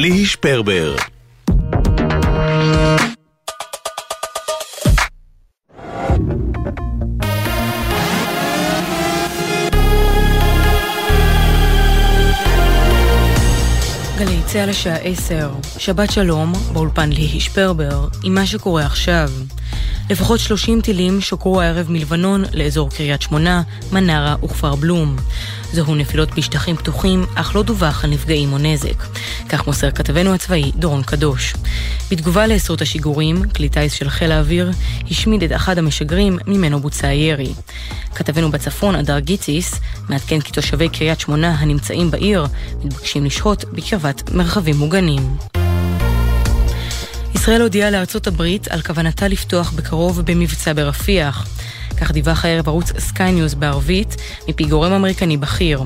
ליהי שפרבר גלי צה"ל לשעה 10, שבת שלום, באולפן ליהי שפרבר, עם מה שקורה עכשיו. לפחות 30 טילים שוקרו הערב מלבנון לאזור קריית שמונה, מנרה וכפר בלום. זוהו נפילות בשטחים פתוחים, אך לא דווח על נפגעים או נזק. כך מוסר כתבנו הצבאי דורון קדוש. בתגובה לעשרות השיגורים, כלי טיס של חיל האוויר השמיד את אחד המשגרים ממנו בוצע הירי. כתבנו בצפון, אדר גיציס, מעדכן כי תושבי קריית שמונה הנמצאים בעיר מתבקשים לשהות בקרבת מרחבים מוגנים. ישראל הודיעה לארצות הברית על כוונתה לפתוח בקרוב במבצע ברפיח. כך דיווח הערב ערוץ סקיי ניוז בערבית, מפי גורם אמריקני בכיר.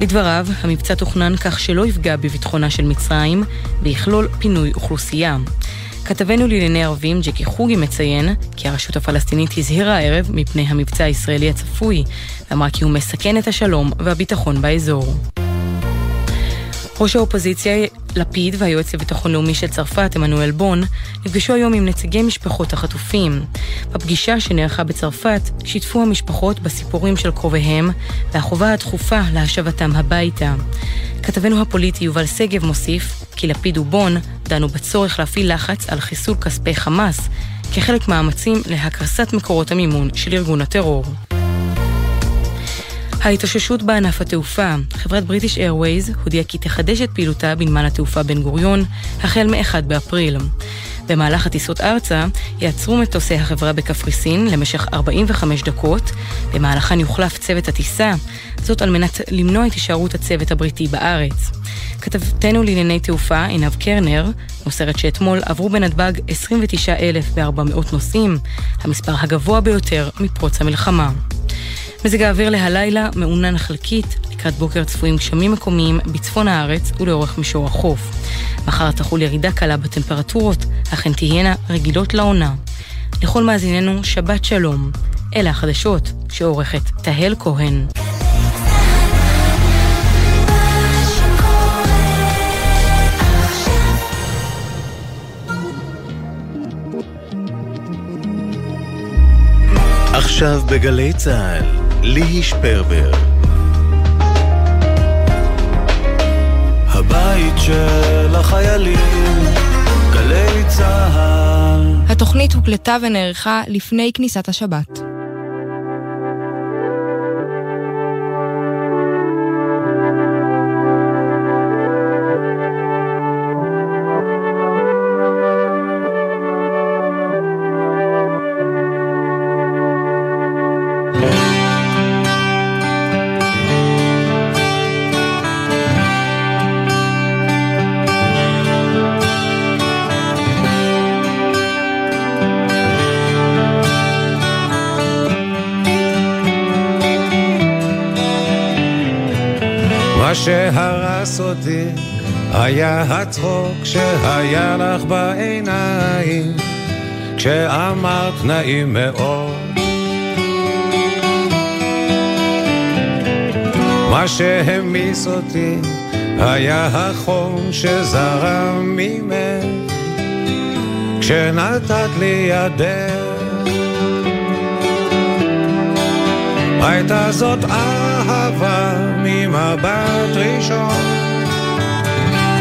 לדבריו, המבצע תוכנן כך שלא יפגע בביטחונה של מצרים, ויכלול פינוי אוכלוסייה. כתבנו לענייני ערבים, ג'קי חוגי, מציין כי הרשות הפלסטינית הזהירה הערב מפני המבצע הישראלי הצפוי, ואמרה כי הוא מסכן את השלום והביטחון באזור. ראש האופוזיציה לפיד והיועץ לביטחון לאומי של צרפת, עמנואל בון, נפגשו היום עם נציגי משפחות החטופים. בפגישה שנערכה בצרפת, שיתפו המשפחות בסיפורים של קרוביהם והחובה הדחופה להשבתם הביתה. כתבנו הפוליטי יובל שגב מוסיף כי לפיד ובון דנו בצורך להפעיל לחץ על חיסול כספי חמאס כחלק מאמצים להקרסת מקורות המימון של ארגון הטרור. ההתאוששות בענף התעופה. חברת בריטיש איירווייז הודיעה כי תחדש את פעילותה בנמל התעופה בן גוריון החל מ-1 באפריל. במהלך הטיסות ארצה יעצרו מטוסי החברה בקפריסין למשך 45 דקות, במהלכן יוחלף צוות הטיסה, זאת על מנת למנוע את הישארות הצוות הבריטי בארץ. כתבתנו לענייני תעופה, עינב קרנר, מוסרת שאתמול עברו בנתב"ג 29,400 נוסעים, המספר הגבוה ביותר מפרוץ המלחמה. מזג האוויר להלילה מעונן חלקית, לקראת בוקר צפויים גשמים מקומיים בצפון הארץ ולאורך מישור החוף. מחר תחול ירידה קלה בטמפרטורות, אך הן תהיינה רגילות לעונה. לכל מאזיננו, שבת שלום. אלה החדשות שעורכת תהל כהן. עכשיו בגלי צה"ל ליהי שפרבר. הבית של החיילים, גלי צה"ל. התוכנית הוקלטה ונערכה לפני כניסת השבת. אותי היה הצחוק שהיה לך בעיניים כשאמרת נעים מאוד. מה שהמיס אותי היה החום שזרם ממך כשנתת לי ידך. הייתה זאת אהבה ממבט ראשון,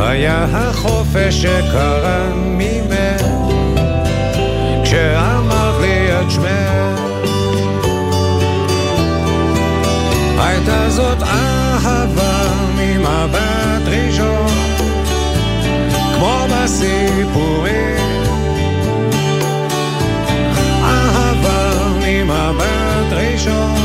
היה החופש שקרן ממך. כשאמרת לי את שמך הייתה זאת אהבה ממבט ראשון כמו בסיפורים. אהבה ממבט ראשון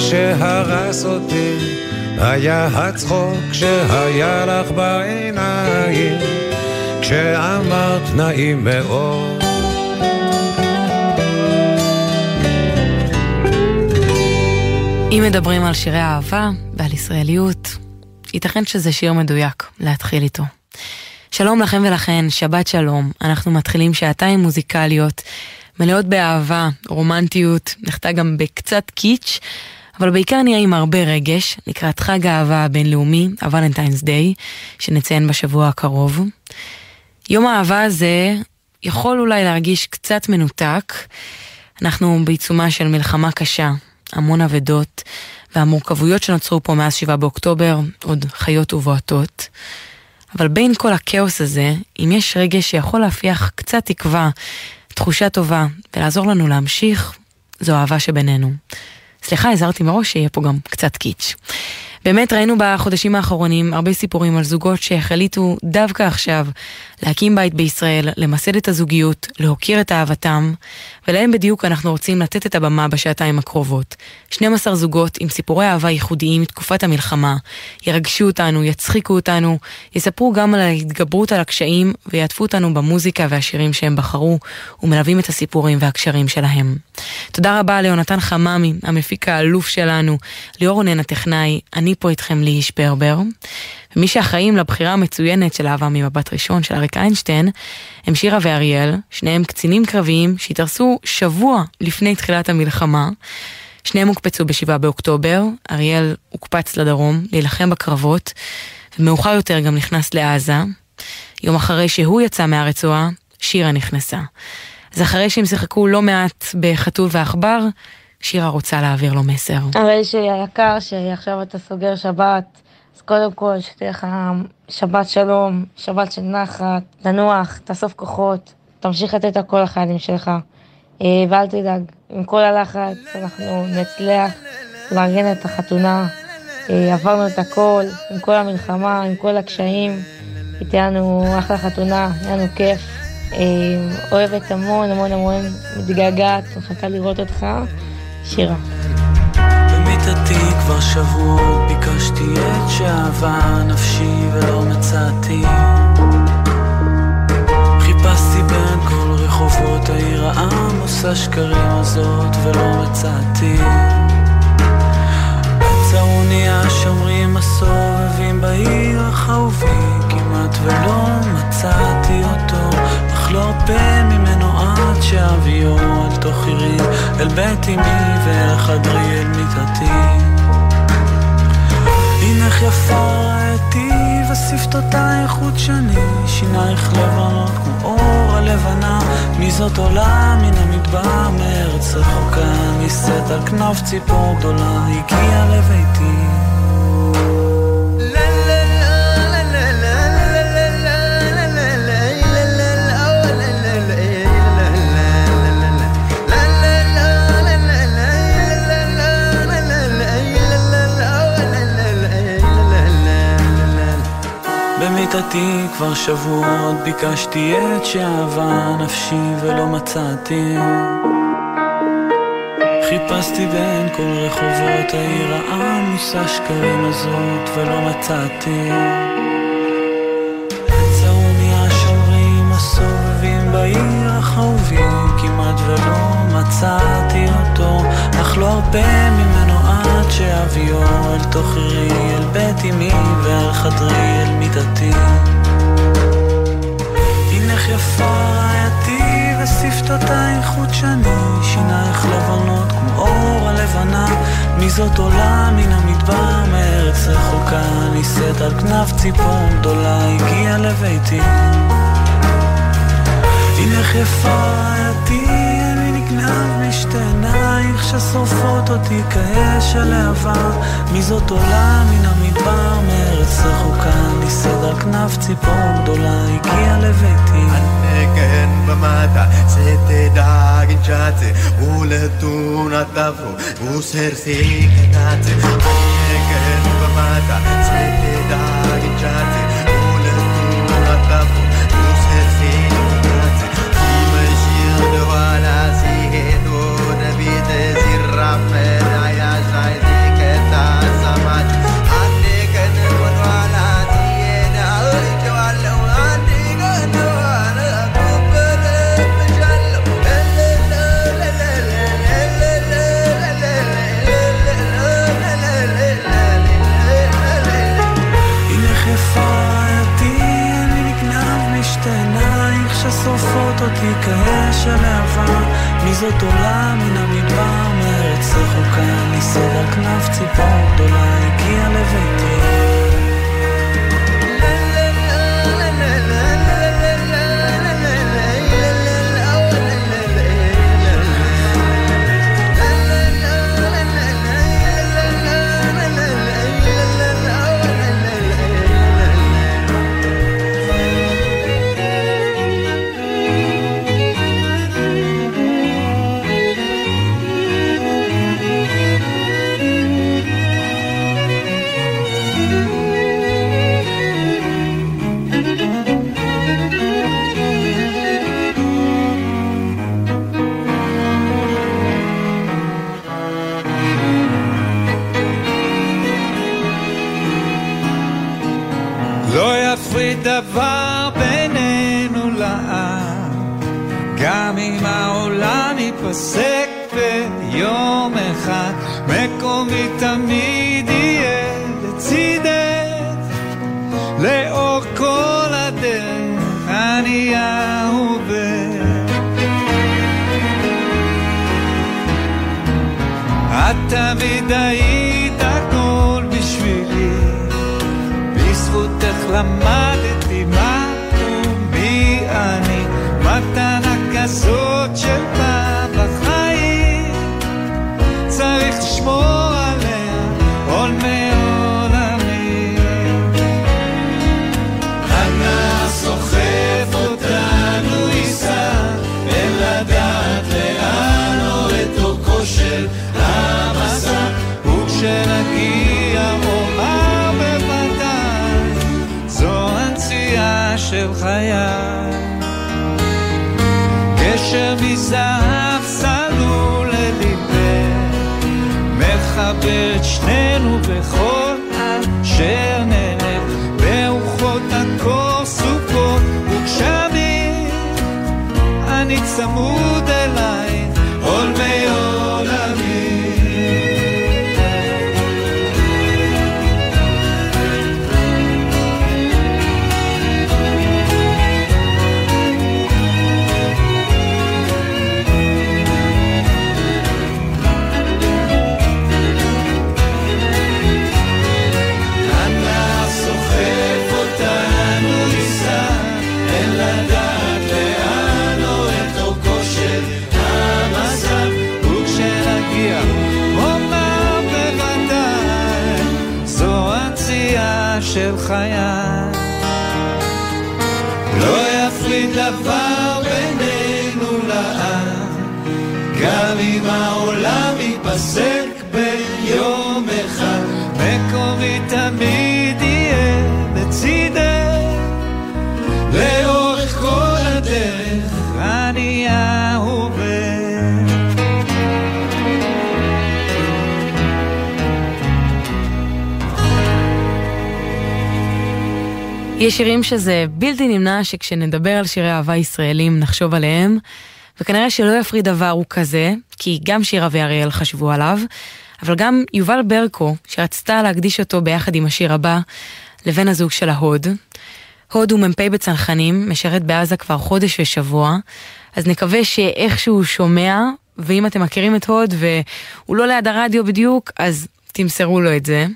שהרס אותי היה הצחוק שהיה לך בעיניים כשאמרת נעים מאוד אם מדברים על שירי אהבה ועל ישראליות, ייתכן שזה שיר מדויק להתחיל איתו. שלום לכם ולכן, שבת שלום. אנחנו מתחילים שעתיים מוזיקליות, מלאות באהבה, רומנטיות, נחתה גם בקצת קיץ', אבל בעיקר נהיה עם הרבה רגש, לקראת חג האהבה הבינלאומי, הוולנטיינס דיי, שנציין בשבוע הקרוב. יום האהבה הזה יכול אולי להרגיש קצת מנותק. אנחנו בעיצומה של מלחמה קשה, המון אבדות, והמורכבויות שנוצרו פה מאז 7 באוקטובר עוד חיות ובועטות. אבל בין כל הכאוס הזה, אם יש רגש שיכול להפיח קצת תקווה, תחושה טובה, ולעזור לנו להמשיך, זו אהבה שבינינו. סליחה, הזהרתי מראש שיהיה פה גם קצת קיץ'. באמת ראינו בחודשים האחרונים הרבה סיפורים על זוגות שהחליטו דווקא עכשיו להקים בית בישראל, למסד את הזוגיות, להוקיר את אהבתם, ולהם בדיוק אנחנו רוצים לתת את הבמה בשעתיים הקרובות. 12 זוגות עם סיפורי אהבה ייחודיים מתקופת המלחמה, ירגשו אותנו, יצחיקו אותנו, יספרו גם על ההתגברות על הקשיים, ויעטפו אותנו במוזיקה והשירים שהם בחרו, ומלווים את הסיפורים והקשרים שלהם. תודה רבה ליונתן חממי, המפיק האלוף שלנו, ליאור רונן הטכנאי, אני פה איתכם ליהי שפרבר. ומי שאחראים לבחירה המצוינת של אהבה ממבט ראשון של אריק איינשטיין, הם שירה ואריאל, שניהם קצינים קרביים שהתארסו שבוע לפני תחילת המלחמה. שניהם הוקפצו ב-7 באוקטובר, אריאל הוקפץ לדרום להילחם בקרבות, ומאוחר יותר גם נכנס לעזה. יום אחרי שהוא יצא מהרצועה, שירה נכנסה. אז אחרי שהם שיחקו לא מעט בחתול ועכבר, שירה רוצה להעביר לו מסר. הרי שהיקר שעכשיו אתה סוגר שבת, אז קודם כל שתהיה לך שבת שלום, שבת של נחת, תנוח, תאסוף כוחות, תמשיך לתת הכל לחיילים שלך. אה, ואל תדאג, עם כל הלחץ אנחנו נצליח לארגן את החתונה. אה, עברנו את הכל, עם כל המלחמה, עם כל הקשיים. הייתה לנו אחלה חתונה, היה לנו כיף. אה, אוהבת המון המון המון, מתגעגעת, מחכה לראות אותך. שירה. במיטתי כבר שבועות ביקשתי את שאהבה נפשי ולא מצאתי. חיפשתי בין כל רחובות העיר העמוס השקרים הזאת ולא מצאתי. בצרוני השומרים הסובבים בעיר החרובי כמעט ולא מצאתי אותו. אך לא ממנו עד שאביו אל תוך עירי אל בית אמי ואל חדרי אל מיטתי. הנך יפה ראיתי ושפתותייך חוט שני שינייך לבנות כמו אור הלבנה. מי זאת עולה מן המדבר מארץ רחוקה נישאת על כנף ציפור גדולה הגיעה לביתי במיטתי כבר שבועות ביקשתי את שאהבה נפשי ולא מצאתי. חיפשתי בין כל רחובות העיר העמוס השקרים הזאת ולא מצאתי. צרוני השומרים הסובבים בעיר החרובים כמעט ולא מצאתי אותו אך לא הרבה ממנו עד שאביו אל תוך עירי אל בית אמי ואל חדרי אל מיטתי הנך יפה רעייתי ושפתותייך חוט שני שינייך לבנות כמו אור הלבנה. מי זאת עולה מן המדבר מארץ רחוקה נישאת על כנף ציפור גדולה הגיעה לביתי. הנך יפה רעייתי עינייך ששורפות אותי כאש הלהבה מי זאת עולה מן המדבר מארץ רחוקה? נישאת על כנף ציפור גדולה הגיעה לביתי. Anneken bamata se te daginciate Uletuna tafu usersi canate Anneken bamata se te daginciate ששורפות אותי כאש הלהבה מי זאת עולה מן המדבר? מארץ רחוקה ניסוד על כנף ציפור גדולה הגיעה לביתי תמיד היית מזהב סלול מחבר את שנינו בכל אשר נלך, ברוחות הקור וגשמים, אני צמוד יש שירים שזה בלתי נמנע שכשנדבר על שירי אהבה ישראלים נחשוב עליהם, וכנראה שלא יפריד דבר הוא כזה, כי גם שירה ואריאל חשבו עליו, אבל גם יובל ברקו, שרצתה להקדיש אותו ביחד עם השיר הבא, לבן הזוג של ההוד. הוד הוא מ"פ בצנחנים, משרת בעזה כבר חודש ושבוע, אז נקווה שאיכשהו שומע, ואם אתם מכירים את הוד והוא לא ליד הרדיו בדיוק, אז תמסרו לו את זה.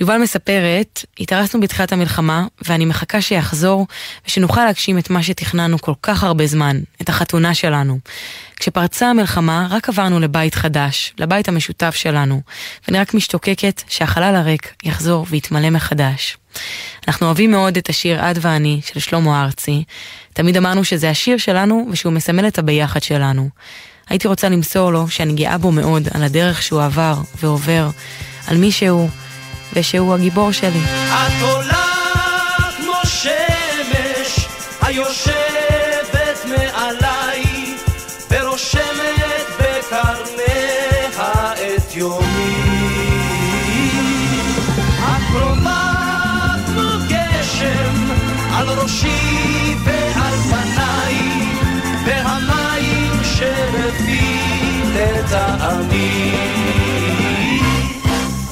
יובל מספרת, התארסנו בתחילת המלחמה, ואני מחכה שיחזור, ושנוכל להגשים את מה שתכננו כל כך הרבה זמן, את החתונה שלנו. כשפרצה המלחמה, רק עברנו לבית חדש, לבית המשותף שלנו, ואני רק משתוקקת שהחלל הריק יחזור ויתמלא מחדש. אנחנו אוהבים מאוד את השיר "את ואני" של שלמה ארצי. תמיד אמרנו שזה השיר שלנו ושהוא מסמל את הביחד שלנו. הייתי רוצה למסור לו שאני גאה בו מאוד על הדרך שהוא עבר ועובר, על מי שהוא, ושהוא הגיבור שלי. את עולה כמו שמש היושבת מעליי ורושמת בקרניה את יומי. את קרובה כמו גשם על ראשי ועל פניי והמים שלפי לטעמי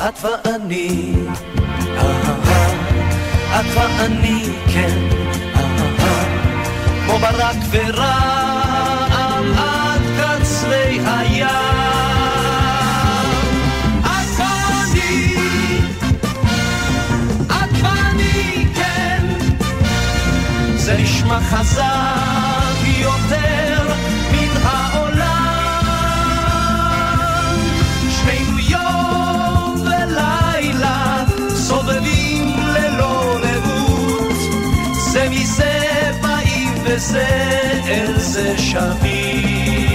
את ואני, את ואני, כן, כמו ברק ורעם עד קצרי הים. כן, זה נשמע חזק וזה אל זה שווים.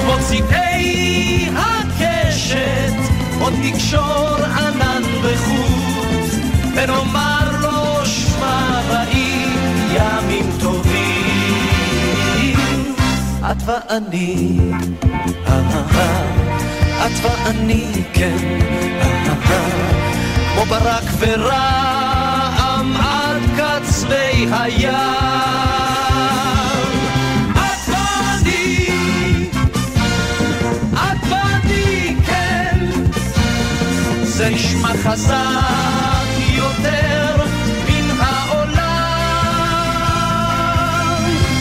כמו צבעי הקשת עוד נקשור ענן וחוט, ונאמר לו שמע באים ימים טובים. את ואני, את ואני, כן, כמו ברק ורעם עד קצווי הים. את ואני, את ואני, כן, זה נשמע חזק יותר מן העולם.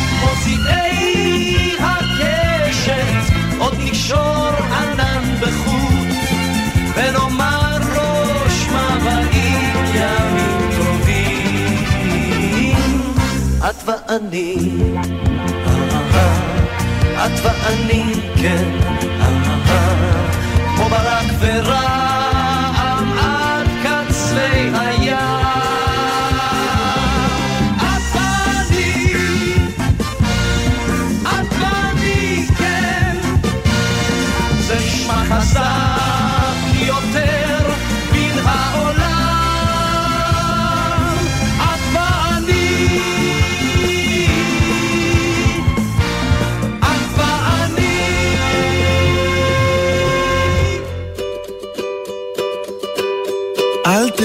כמו צבעי הקשת עוד נקשור את ואני, את ואני, כן, כמו ברק ורעם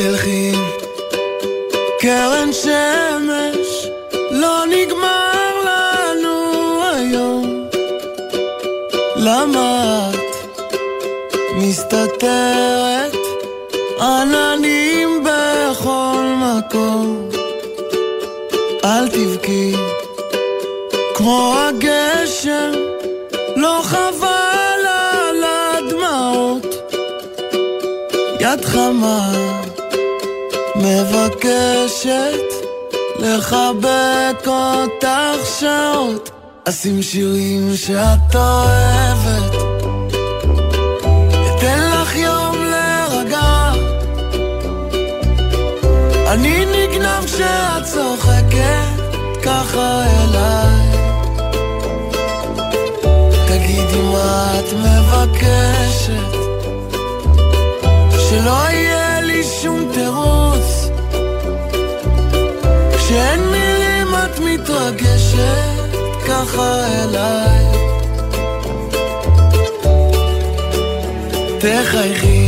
תלכי, קרן שמש, לא נגמר לנו היום. למה את מסתתרת עננים בכל מקום? אל תבכי, כמו הגשם, לא חבל על הדמעות. יד חמה מבקשת לחבק אותך שעות. אשים שירים שאת אוהבת. אתן לך יום להירגע. אני נגנב כשאת צוחקת ככה אליי. תגידי מה את מבקשת. שלא יהיה לי שום תירוץ כשאין מילים את מתרגשת ככה אליי. תחייכי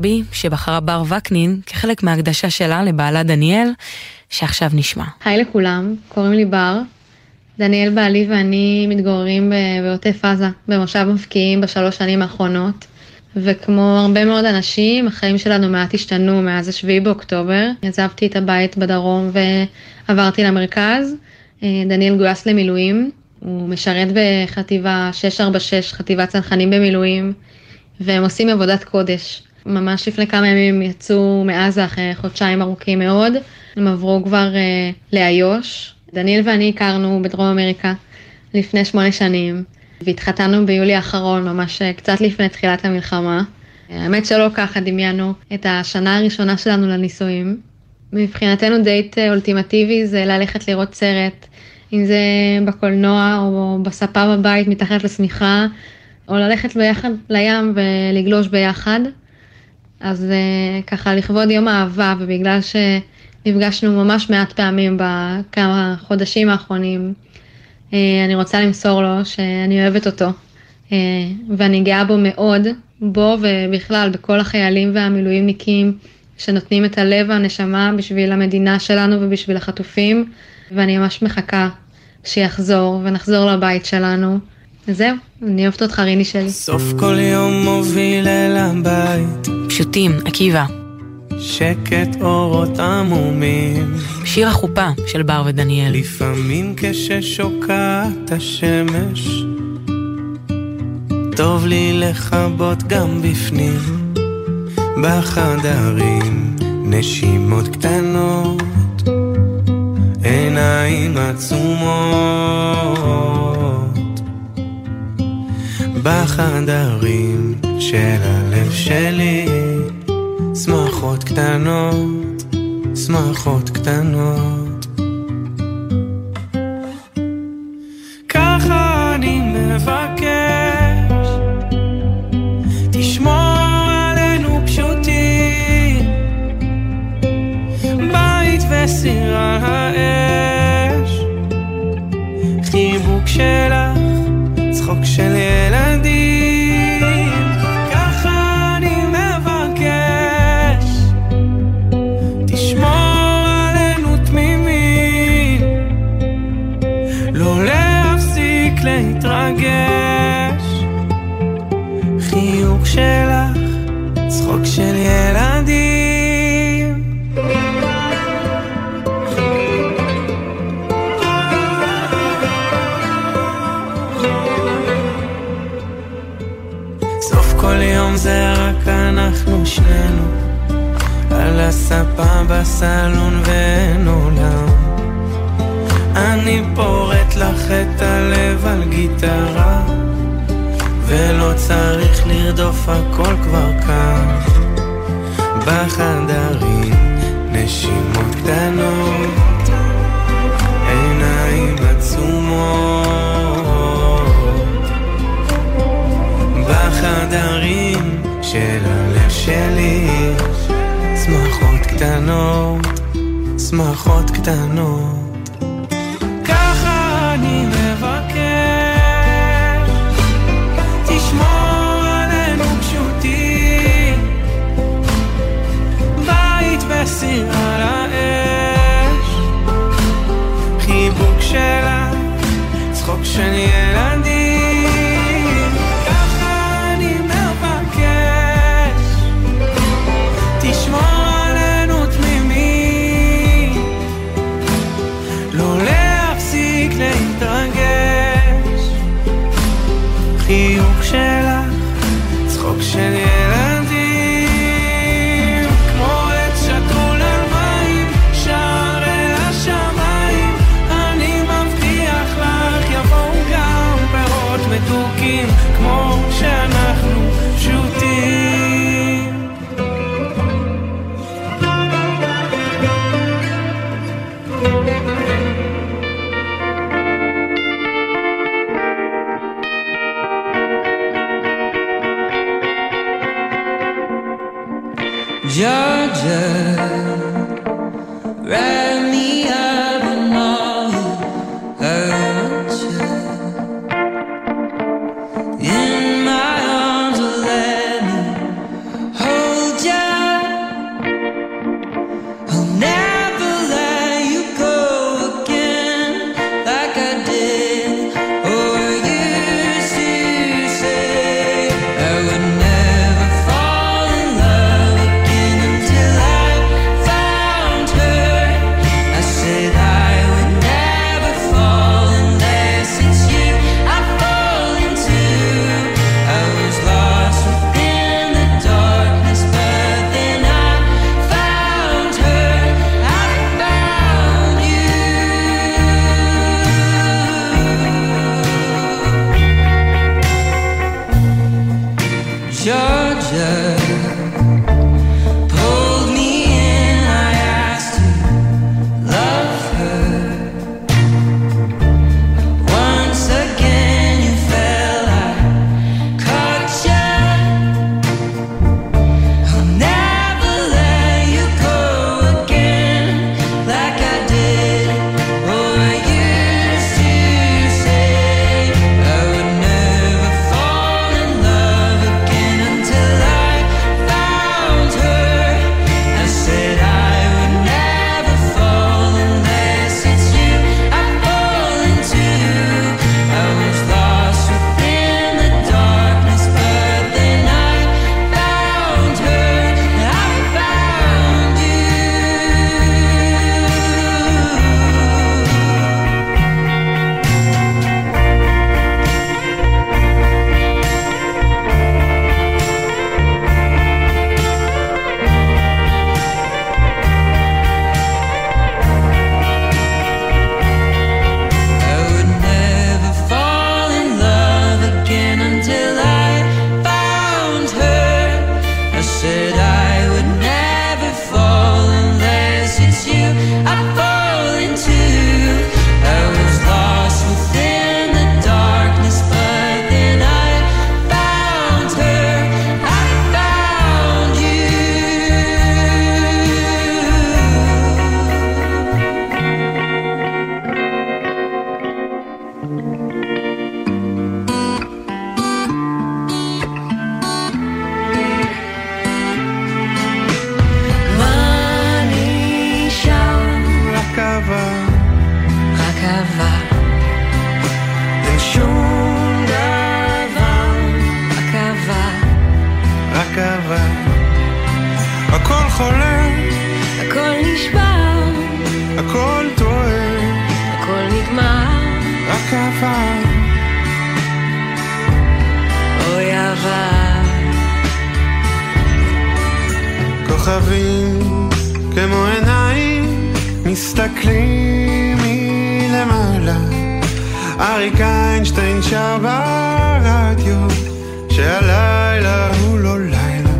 ברבי, שבחרה בר וקנין כחלק מההקדשה שלה לבעלה דניאל, שעכשיו נשמע. היי לכולם, קוראים לי בר. דניאל בעלי ואני מתגוררים בעוטף עזה, במושב מבקיעים בשלוש שנים האחרונות. וכמו הרבה מאוד אנשים, החיים שלנו מעט השתנו מאז השביעי באוקטובר. עזבתי את הבית בדרום ועברתי למרכז. אה, דניאל גויס למילואים, הוא משרת בחטיבה 646, חטיבת צנחנים במילואים, והם עושים עבודת קודש. ממש לפני כמה ימים יצאו מעזה אחרי חודשיים ארוכים מאוד, הם עברו כבר אה, לאיו"ש. דניאל ואני הכרנו בדרום אמריקה לפני שמונה שנים, והתחתנו ביולי האחרון, ממש אה, קצת לפני תחילת המלחמה. האמת שלא ככה דמיינו את השנה הראשונה שלנו לנישואים. מבחינתנו דייט אה, אולטימטיבי זה ללכת לראות סרט, אם זה בקולנוע או בספה בבית מתחת לשמיכה, או ללכת ביחד לים ולגלוש ביחד. אז אה, ככה לכבוד יום האהבה ובגלל שנפגשנו ממש מעט פעמים בכמה חודשים האחרונים, אה, אני רוצה למסור לו שאני אוהבת אותו אה, ואני גאה בו מאוד, בו ובכלל בכל החיילים והמילואימניקים שנותנים את הלב והנשמה בשביל המדינה שלנו ובשביל החטופים ואני ממש מחכה שיחזור ונחזור לבית שלנו. וזהו, אני אוהבת אותך ריני שלי. סוף כל יום מוביל אל הבית, פשוטים, עקיבא. שקט אורות עמומים. שיר החופה של בר ודניאל. לפעמים כששוקעת השמש, טוב לי לכבות גם בפנים, בחדרים, נשימות קטנות, עיניים עצומות. בחדרים של הלב שלי, שמחות קטנות, שמחות קטנות. ככה אני מבקש, תשמור עלינו פשוטים, בית וסיר על האש, חיבוק שלך, צחוק של ילדים, שנינו. על הספה בסלון ואין עולם אני פורט לך את הלב על גיטרה ולא צריך לרדוף הכל כבר כאן. בחדרים נשימות קטנות עיניים עצומות. בחדרים של הלב שלי. שמחות קטנות, שמחות קטנות. ככה אני על האש חיבוק שלך, צחוק של ילדים כוכבים כמו עיניים מסתכלים מלמעלה. אריק איינשטיין שר ברדיו שהלילה הוא לא לילה.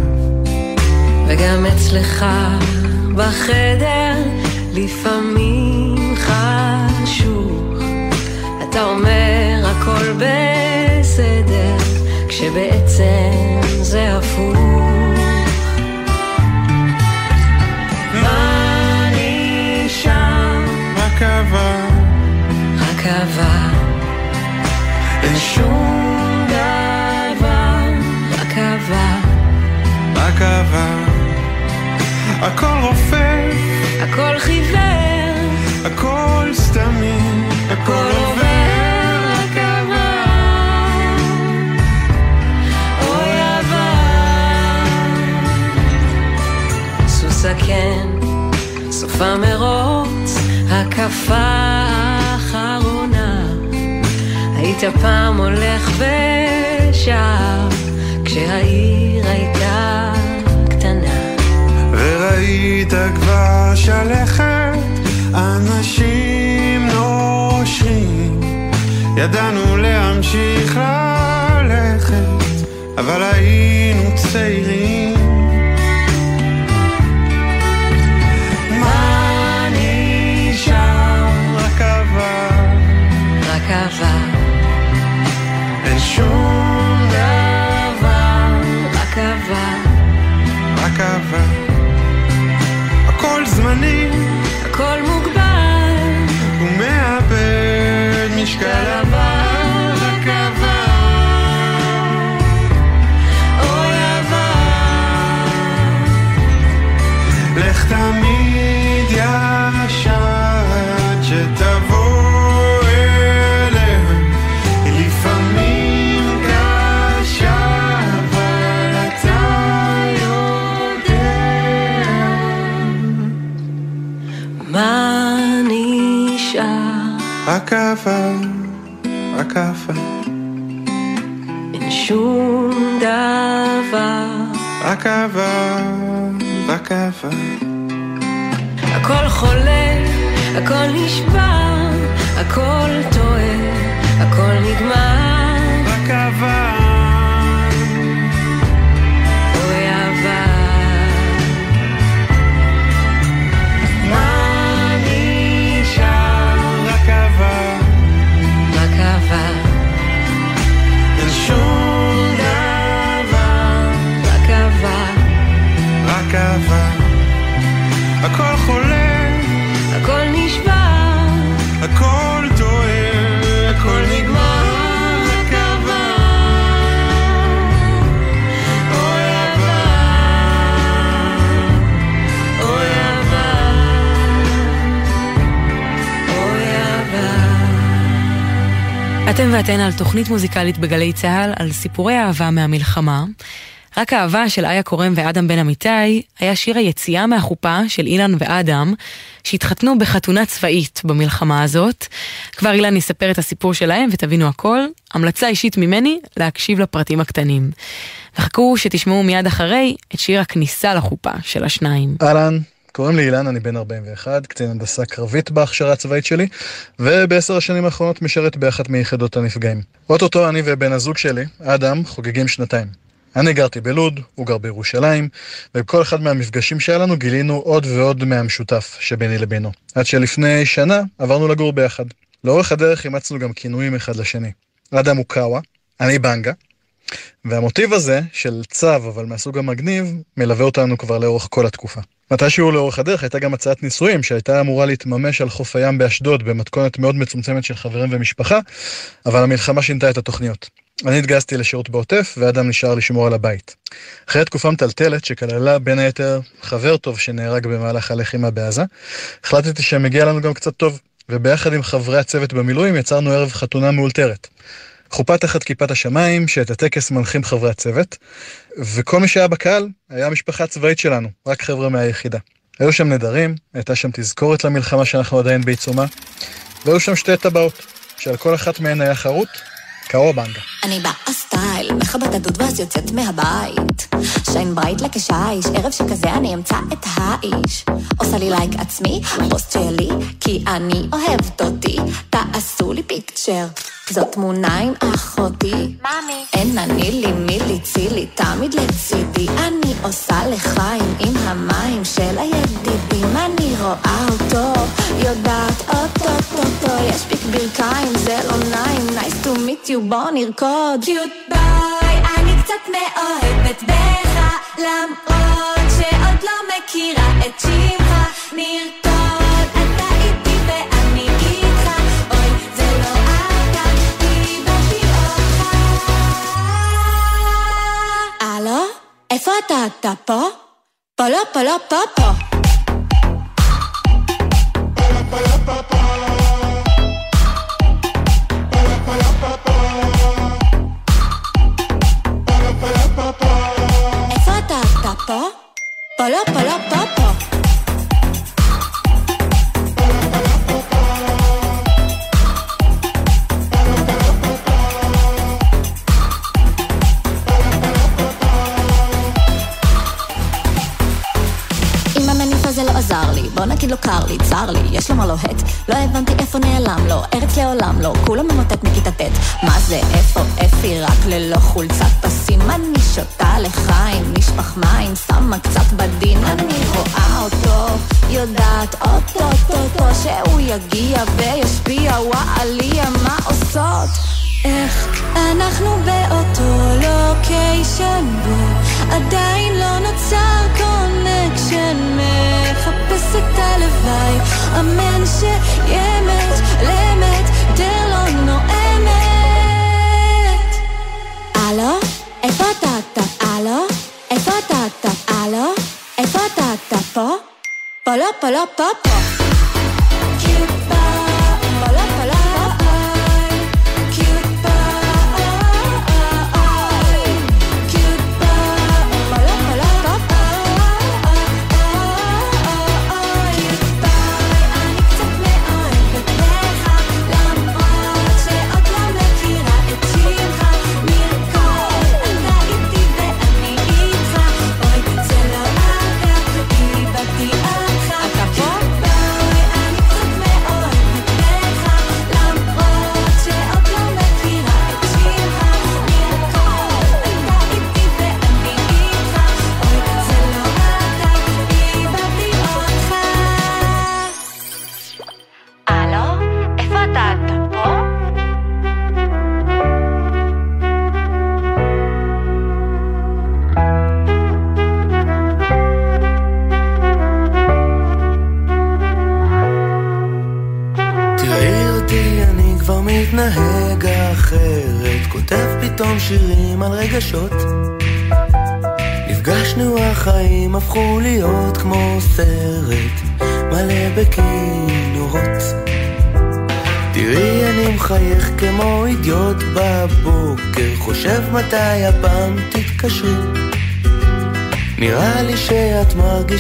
וגם אצלך בחדר לפעמים חשוך. אתה אומר הכל בסדר כשבעצם זה הפוך. רק אהבה. רק אהבה. אין שום דבר, רק אהבה. רק אהבה. הכל רופף. הכל חיוור. הכל סתמי. הכל עובר. זקן, סופה מרוץ, הקפה האחרונה, היית פעם הולך ושב, כשהעיר הייתה קטנה. וראית כבר שלכת, אנשים נושרים, ידענו להמשיך ללכת, אבל היינו צעירים. השני הכל מוגבל. ומאבד משקל עבר לקבע אוי עבר לך תמיד רק אתם ואתן על תוכנית מוזיקלית בגלי צה"ל על סיפורי אהבה מהמלחמה. רק האהבה של איה קורם ואדם בן אמיתי היה שיר היציאה מהחופה של אילן ואדם, שהתחתנו בחתונה צבאית במלחמה הזאת. כבר אילן יספר את הסיפור שלהם ותבינו הכל. המלצה אישית ממני להקשיב לפרטים הקטנים. וחכו שתשמעו מיד אחרי את שיר הכניסה לחופה של השניים. אהלן, קוראים לי אילן, אני בן 41, קצין הנדסה קרבית בהכשרה הצבאית שלי, ובעשר השנים האחרונות משרת באחת מיחידות הנפגעים. אוטוטו אני ובן הזוג שלי, אדם, חוגגים שנתיים. אני גרתי בלוד, הוא גר בירושלים, ובכל אחד מהמפגשים שהיה לנו גילינו עוד ועוד מהמשותף שביני לבינו. עד שלפני שנה עברנו לגור ביחד. לאורך הדרך אימצנו גם כינויים אחד לשני. אדם הוא קאווה, אני בנגה, והמוטיב הזה של צו, אבל מהסוג המגניב, מלווה אותנו כבר לאורך כל התקופה. מתישהו לאורך הדרך הייתה גם הצעת נישואים שהייתה אמורה להתממש על חוף הים באשדוד במתכונת מאוד מצומצמת של חברים ומשפחה, אבל המלחמה שינתה את התוכניות. אני התגייסתי לשירות בעוטף, ואדם נשאר לשמור על הבית. אחרי תקופה מטלטלת, שכללה בין היתר חבר טוב שנהרג במהלך הלחימה בעזה, החלטתי שמגיע לנו גם קצת טוב, וביחד עם חברי הצוות במילואים יצרנו ערב חתונה מאולתרת. חופה תחת כיפת השמיים, שאת הטקס מנחים חברי הצוות, וכל מי שהיה בקהל היה המשפחה הצבאית שלנו, רק חבר'ה מהיחידה. היו שם נדרים, הייתה שם תזכורת למלחמה שאנחנו עדיין בעיצומה, והיו שם שתי טבעות, שעל כל אחת מהן היה חרוט קאובנגה. אני באה סטייל, מכבת הדוד ואז יוצאת מהבית. שיין ברייט לכשיש, ערב שכזה אני אמצא את האיש. עושה לי לייק עצמי, פוסט שלי, כי אני אוהבת אותי. תעשו לי פיקצ'ר, זאת תמונה עם אחותי. מאמי. אין אני לי מי ליצי לי, תמיד לצידי. אני עושה לחיים עם המים של הידידים. אני רואה אותו, יודעת אוטוטוטו. יש פיק ברכיים, זה לא נעים, nice to meet you, בוא נרקוד. קיוט ביי, אני קצת מאוהבת בך, למרות שעוד לא מכירה את שמך. נרקוד, הלו? איפה אתה? אתה פה? פה לא, פה לא, פה פה. איפה אתה? אתה פה? פה לא, פה לא, פה פה. עם הזה לא עזר לי, בוא נגיד לו קר לי, צר לי, יש לו מה לוהט, לא הבנתי איפה נעלם לו, ארץ לעולם לא, כולו ממוטט מכיתה ט', מה זה, איפה אפי, רק ללא חולצת פסים, אני שותה לחיים, נשפך מים, שמה קצת בדין, אני רואה אותו, יודעת אוטוטוטו, שהוא יגיע וישפיע, וואליה, מה עושות? איך אנחנו באותו לוקיישן בו? עדיין לא נוצר קונקשן מחפש את הלוואי אמן שאמת לאמת דר לא נואמת הלו? איפה אתה אתה? הלו? איפה אתה אתה? הלו? איפה אתה אתה? פה? פה לא פה לא פה פה פה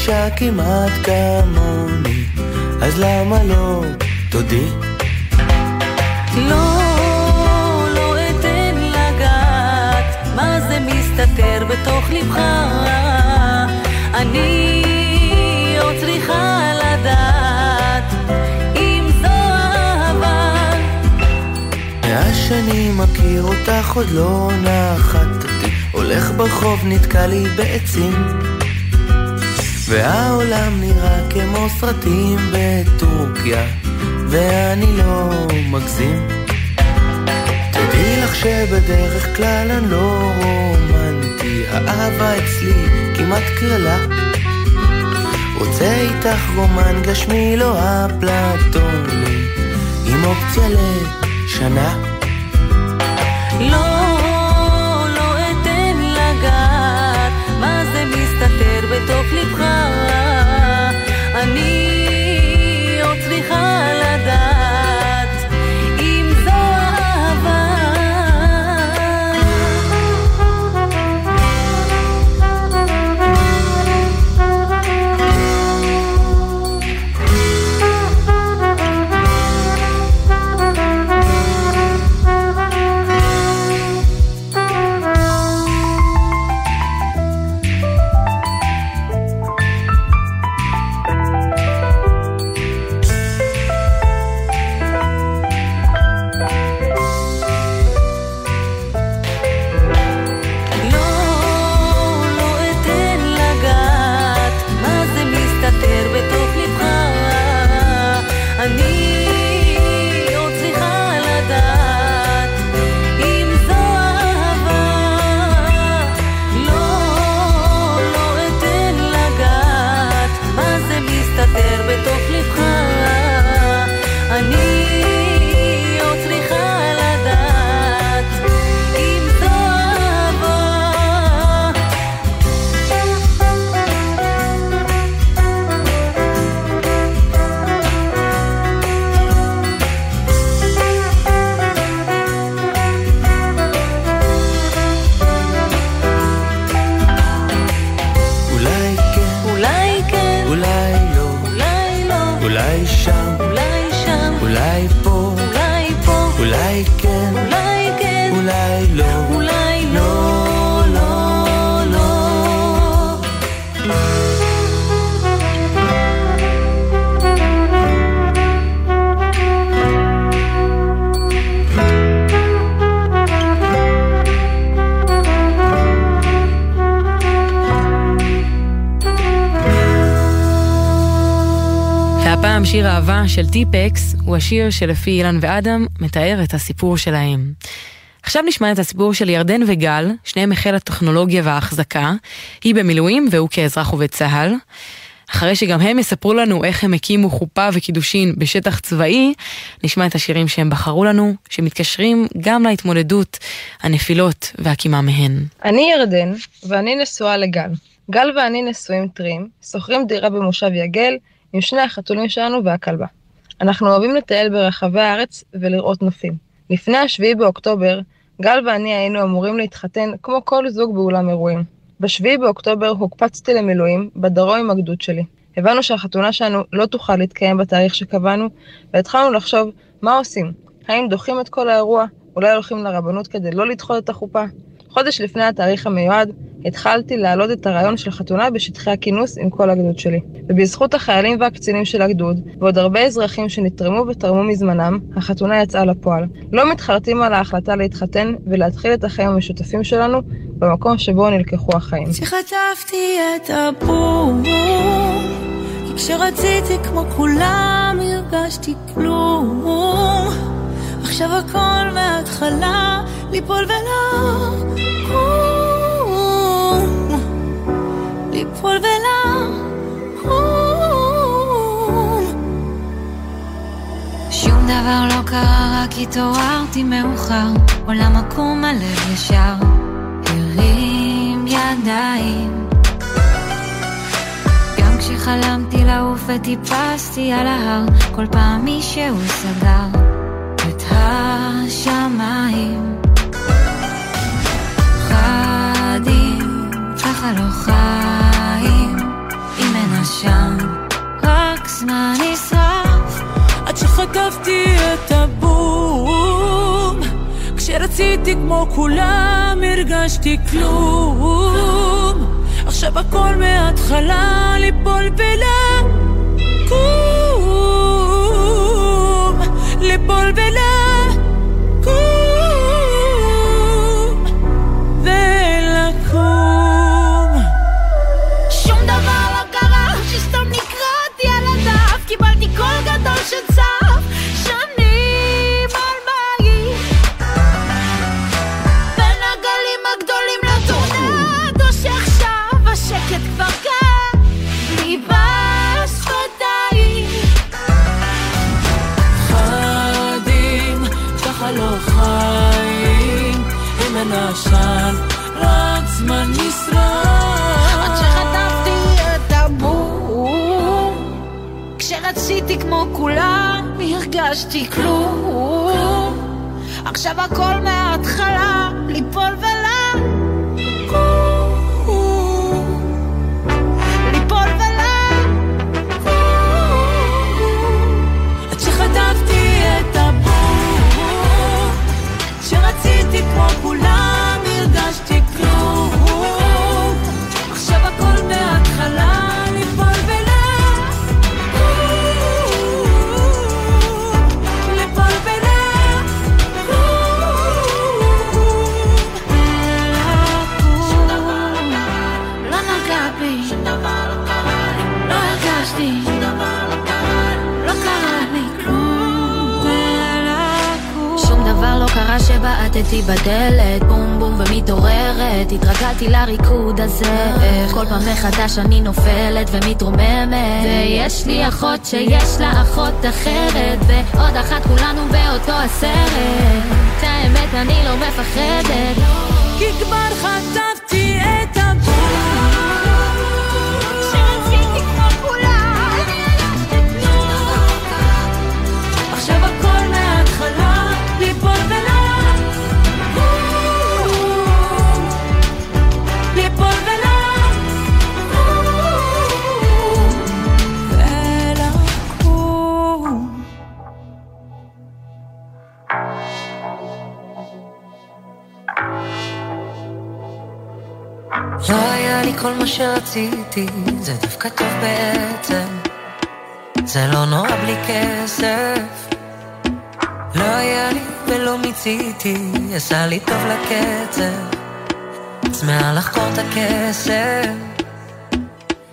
מרגישה כמעט כמוני, אז למה לא תודי? לא, לא אתן לגעת, מה זה מסתתר בתוך לבך? אני עוד צריכה לדעת אם זו אהבה. מאז שאני מכיר אותך עוד לא נחתתי, הולך ברחוב נתקע לי בעצים. והעולם נראה כמו סרטים בטורקיה, ואני לא מגזים. תדעי לך שבדרך כלל אני לא רומנטי, האהבה אצלי כמעט קללה. רוצה איתך רומן גשמי לא אפלטוני, עם אופציה לשנה. לא, בתוך והפעם שיר אהבה של טיפקס הוא השיר שלפי אילן ואדם מתאר את הסיפור שלהם. עכשיו נשמע את הסיפור של ירדן וגל, שניהם מחיל הטכנולוגיה וההחזקה, היא במילואים והוא כאזרח עובד צה"ל. אחרי שגם הם יספרו לנו איך הם הקימו חופה וקידושין בשטח צבאי, נשמע את השירים שהם בחרו לנו, שמתקשרים גם להתמודדות, הנפילות והקימה מהן. אני ירדן, ואני נשואה לגל. גל ואני נשואים טריים, שוכרים דירה במושב יגל, עם שני החתולים שלנו והכלבה. אנחנו אוהבים לטייל ברחבי הארץ ולראות נופים. לפני השביעי באוקטובר, גל ואני היינו אמורים להתחתן כמו כל זוג באולם אירועים. בשביעי באוקטובר הוקפצתי למילואים, בדרום עם הגדוד שלי. הבנו שהחתונה שלנו לא תוכל להתקיים בתאריך שקבענו, והתחלנו לחשוב מה עושים. האם דוחים את כל האירוע? אולי הולכים לרבנות כדי לא לדחות את החופה? חודש לפני התאריך המיועד, התחלתי להעלות את הרעיון של חתונה בשטחי הכינוס עם כל הגדוד שלי. ובזכות החיילים והקצינים של הגדוד, ועוד הרבה אזרחים שנתרמו ותרמו מזמנם, החתונה יצאה לפועל. לא מתחרטים על ההחלטה להתחתן ולהתחיל את החיים המשותפים שלנו במקום שבו נלקחו החיים. כשחטפתי את הבור, כי כשרציתי כמו כולם הרגשתי כלום. עכשיו הכל מההתחלה, ליפול ולקום. ליפול ולקום. שום דבר לא קרה רק התעוררתי מאוחר, עולם עקום הלב ישר, הרים ידיים. גם כשחלמתי לעוף וטיפסתי על ההר, כל פעם מישהו סגר את השמיים. חדים, ככה לא חיים, אם אין עשן, רק זמן נשרף. עד שחטפתי את הבום כשרציתי כמו כולם הרגשתי כלום עכשיו הכל מההתחלה ליפול ולקום ליפול ולקום כשרציתי כמו כולם הרגשתי כלום. עכשיו הכל מההתחלה ליפול ולקום שבעטתי בדלת בום בום ומתעוררת. התרגלתי לריקוד הזה. כל פעם מחדש אני נופלת ומתרוממת. ויש לי אחות שיש לה אחות אחרת ועוד אחת כולנו באותו הסרט. את האמת אני לא מפחדת. כי כבר חטפתי כל מה שרציתי, זה דווקא טוב בעצם. זה לא נורא בלי כסף. לא היה לי ולא מיציתי, עשה לי טוב לקצב. צמאה לחקור את הכסף.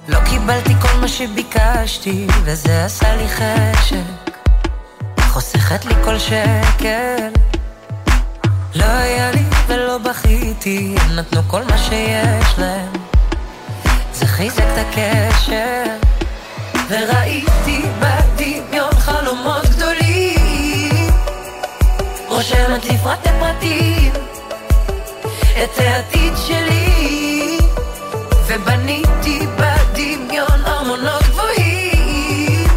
לא קיבלתי כל מה שביקשתי, וזה עשה לי חשק. חוסכת לי כל שקל. לא היה לי ולא בכיתי, הם נתנו כל מה שיש להם. חיזק את הקשר. וראיתי בדמיון חלומות גדולים. רושמת לי פרטי פרטים, את העתיד שלי. ובניתי בדמיון ארמונות גבוהים.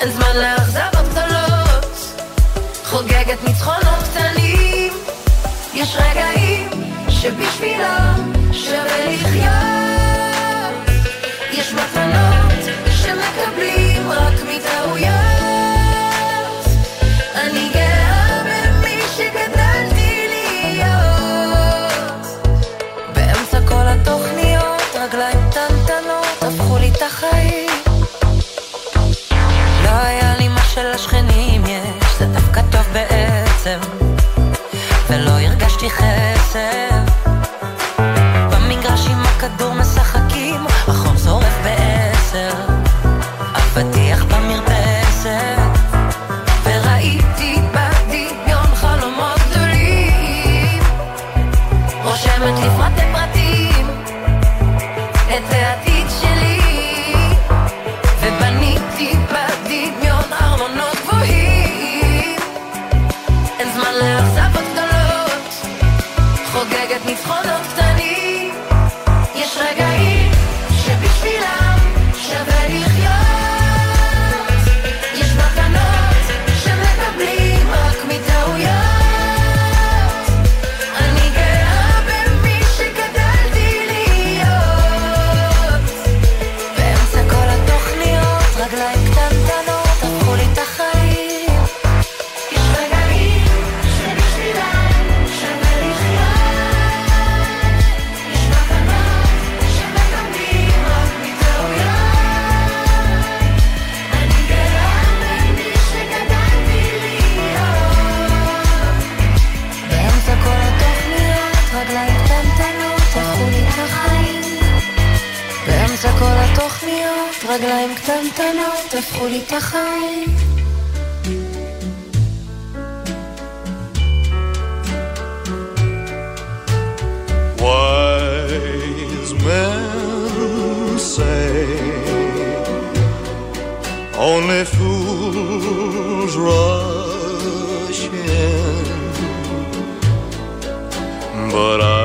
אין זמן לאכזבות גדולות, חוגגת ניצחונות קטנים. יש רגעים שבשבילם שווה לחיות. יש מתנות שמקבלים רק מטעויות. אני גאה במי שגדלתי להיות. באמצע כל התוכניות, רגליים קטנטנות הפכו לי את החיים. לא היה לי מה שלשכנים יש, זה דווקא טוב בעצם. ולא הרגשתי חסר. רגליים קטנטנות הפכו לי את החיים Wise men say only fools rush in, but I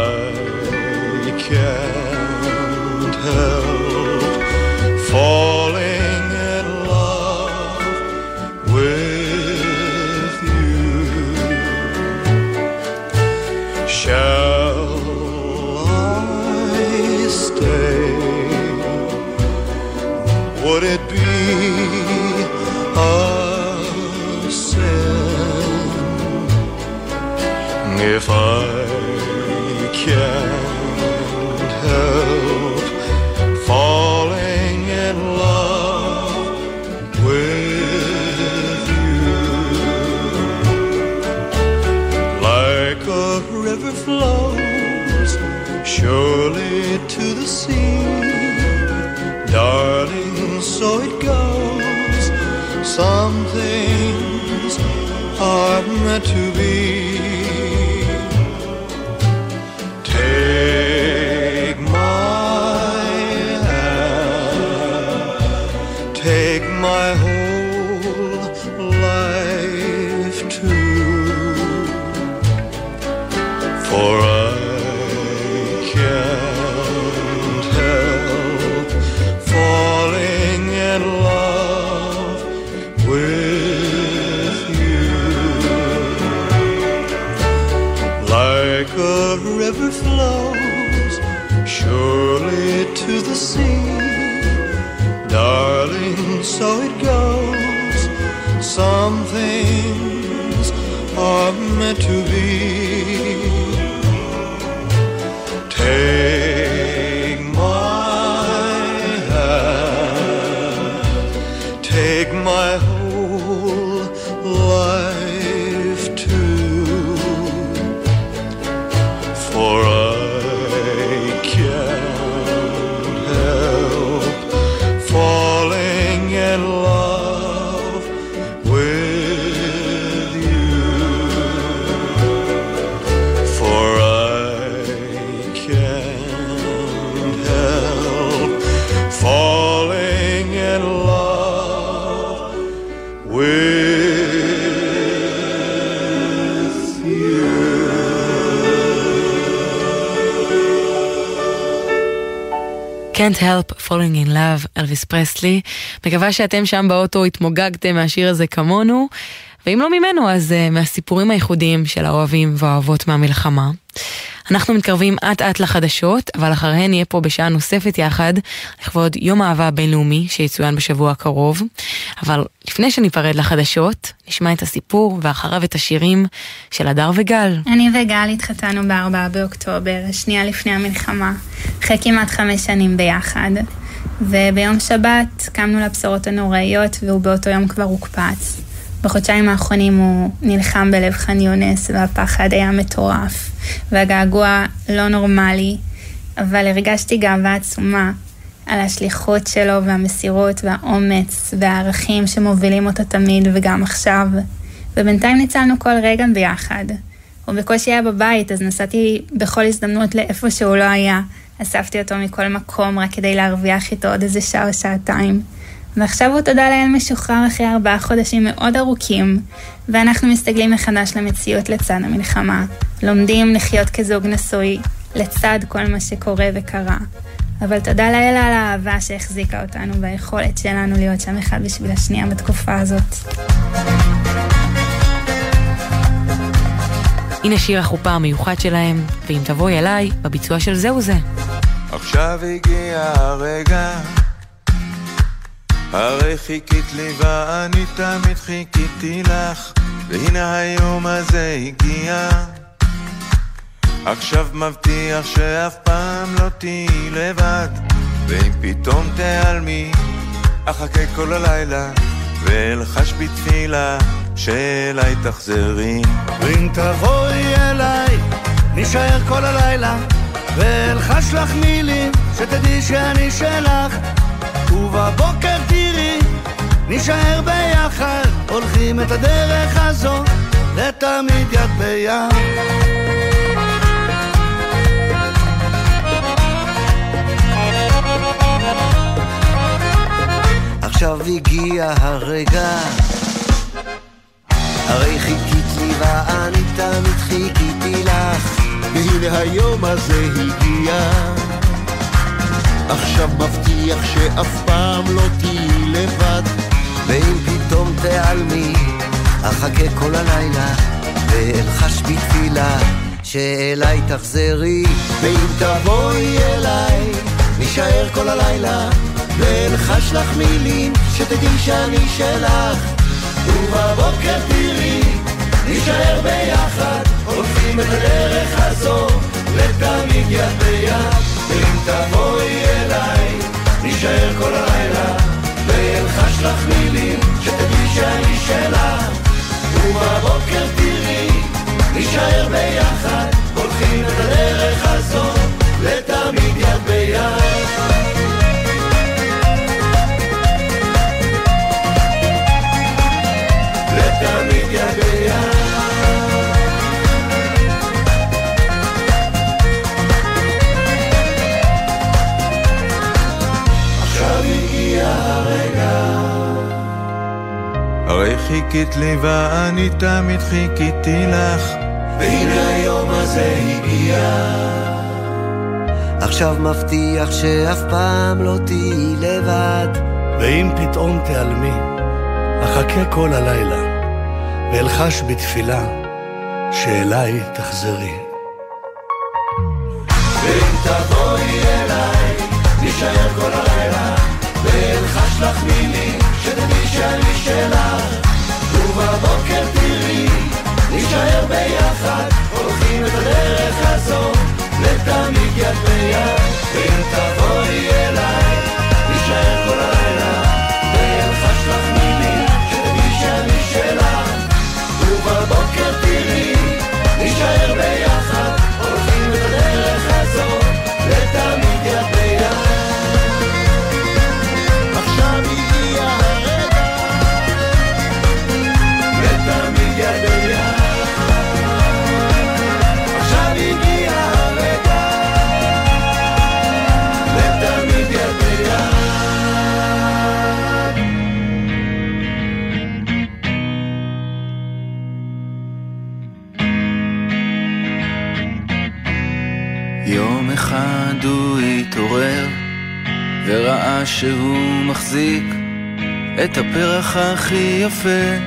Can't Help Falling in Love, אלוויס פרסלי. מקווה שאתם שם באוטו התמוגגתם מהשיר הזה כמונו, ואם לא ממנו אז uh, מהסיפורים הייחודיים של האוהבים והאוהבות מהמלחמה. אנחנו מתקרבים אט אט לחדשות, אבל אחריהן נהיה פה בשעה נוספת יחד, לכבוד יום האהבה הבינלאומי שיצוין בשבוע הקרוב. אבל לפני שניפרד לחדשות, נשמע את הסיפור ואחריו את השירים של הדר וגל. אני וגל התחתנו ב-4 באוקטובר, השנייה לפני המלחמה, אחרי כמעט חמש שנים ביחד. וביום שבת קמנו לבשורות הנוראיות והוא באותו יום כבר הוקפץ. בחודשיים האחרונים הוא נלחם בלב ח'אן יונס והפחד היה מטורף והגעגוע לא נורמלי, אבל הרגשתי גאווה עצומה על השליחות שלו והמסירות והאומץ והערכים שמובילים אותו תמיד וגם עכשיו. ובינתיים ניצלנו כל רגע ביחד. הוא בקושי היה בבית, אז נסעתי בכל הזדמנות לאיפה שהוא לא היה. אספתי אותו מכל מקום רק כדי להרוויח איתו עוד איזה שעה או שעתיים. ועכשיו הוא תודה לאל משוחרר אחרי ארבעה חודשים מאוד ארוכים, ואנחנו מסתגלים מחדש למציאות לצד המלחמה. לומדים לחיות כזוג נשוי, לצד כל מה שקורה וקרה. אבל תודה לאל על האהבה שהחזיקה אותנו והיכולת שלנו להיות שם אחד בשביל השנייה בתקופה הזאת. הנה שיר החופה המיוחד שלהם, ואם תבואי אליי, בביצוע של זהו זה. עכשיו הגיע הרגע הרי חיכית לי ואני תמיד חיכיתי לך והנה היום הזה הגיע. עכשיו מבטיח שאף פעם לא תהיי לבד ואם פתאום תיעלמי אחכה כל הלילה ואלחש בתפילה שאליי תחזרי. ואם תבואי אליי נישאר כל הלילה ואלחש לך מילים שתדעי שאני שלך. ובבוקר נישאר ביחד, הולכים את הדרך הזו, לתמיד יד ביד. עכשיו הגיע הרגע. הרי חיכית לי ואני תמיד חיכיתי לך. והנה היום הזה הגיע. עכשיו מבטיח שאף פעם לא תהיי לבד ואם פתאום תיעלמי אחכה כל הלילה ואלחש בתפילה שאליי תחזרי. ואם תבואי אליי נישאר כל הלילה ואלחש לך מילים שתדעי שאני שלך. ובבוקר תראי נישאר ביחד הולכים את הדרך הזו לתמיד יד ביד ואם תבואי אליי נישאר כל הלילה ואלחש לך מילים שתדעי שאני שלך. ובבוקר תראי נישאר ביחד הולכים את הדרך הזו לתמיד יד ביד. לתמיד יד ביד חיכית לי ואני תמיד חיכיתי לך. והנה היום הזה הגיע. עכשיו מבטיח שאף פעם לא תהיי לבד. ואם פתאום תיעלמי אחכה כל הלילה ואלחש בתפילה שאליי תחזרי. ואם תבואי אליי נישאר כל הלילה ואלחש לך מילים שתדעי שאני שלך ובבוקר תראי נישאר ביחד הולכים את הדרך הזו לתמיד יד ביד ואם תבואי את הפרח הכי יפה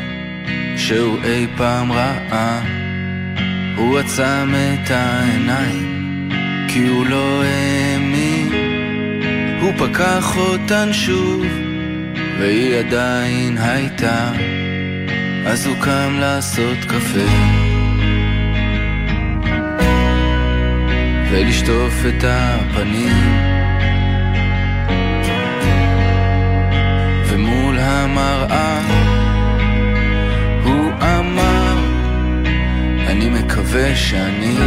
שהוא אי פעם ראה. הוא עצם את העיניים כי הוא לא האמין. הוא פקח אותן שוב והיא עדיין הייתה. אז הוא קם לעשות קפה. ולשטוף את הפנים המראה. הוא אמר אני מקווה שאני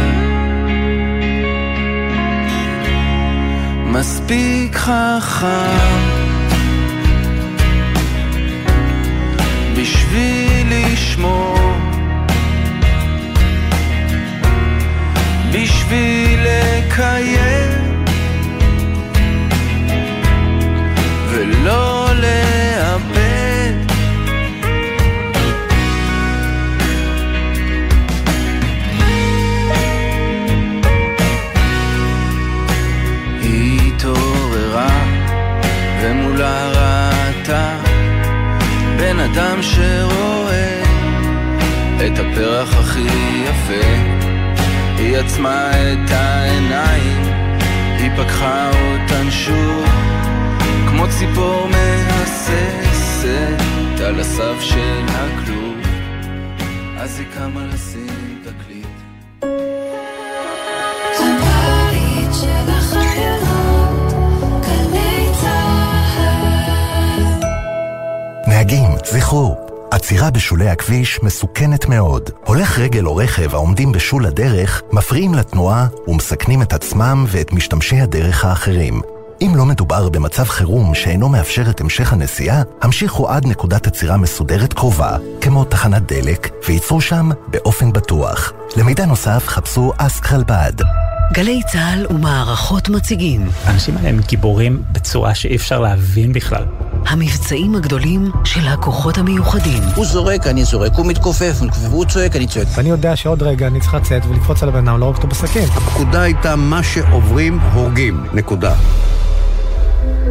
מספיק חכם בשביל לשמור בשביל לקיים ולא לאבד אדם שרואה את הפרח הכי יפה. היא עצמה את העיניים, היא פקחה אותן שוב, כמו ציפור מהססת על הסף של הכלוב, נהגים, זכרו, עצירה בשולי הכביש מסוכנת מאוד. הולך רגל או רכב העומדים בשול הדרך מפריעים לתנועה ומסכנים את עצמם ואת משתמשי הדרך האחרים. אם לא מדובר במצב חירום שאינו מאפשר את המשך הנסיעה, המשיכו עד נקודת עצירה מסודרת קרובה, כמו תחנת דלק, וייצרו שם באופן בטוח. למידע נוסף חפשו אסק חלבד. גלי צה"ל ומערכות מציגים. האנשים האלה הם גיבורים בצורה שאי אפשר להבין בכלל. המבצעים הגדולים של הכוחות המיוחדים. הוא זורק, אני זורק, הוא מתכופף, הוא צועק, אני צועק. ואני יודע שעוד רגע אני צריך לצאת ולקפוץ על הבן אדם, לא רק אותו בסכין. הפקודה הייתה מה שעוברים, הורגים. נקודה.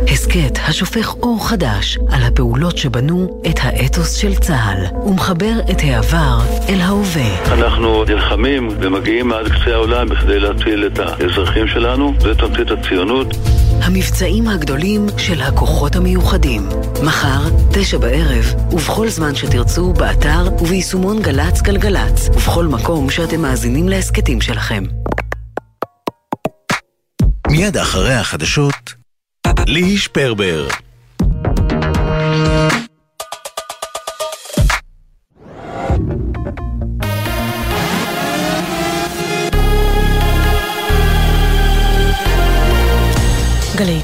הסכת השופך אור חדש על הפעולות שבנו את האתוס של צה"ל ומחבר את העבר אל ההווה. אנחנו נלחמים ומגיעים עד קצה העולם בכדי להציל את האזרחים שלנו, זה תמצית הציונות. המבצעים הגדולים של הכוחות המיוחדים. מחר, תשע בערב, ובכל זמן שתרצו, באתר וביישומון גל"צ גלגלצ, ובכל מקום שאתם מאזינים להסכתים שלכם. מיד אחרי החדשות, ליהי שפרבר.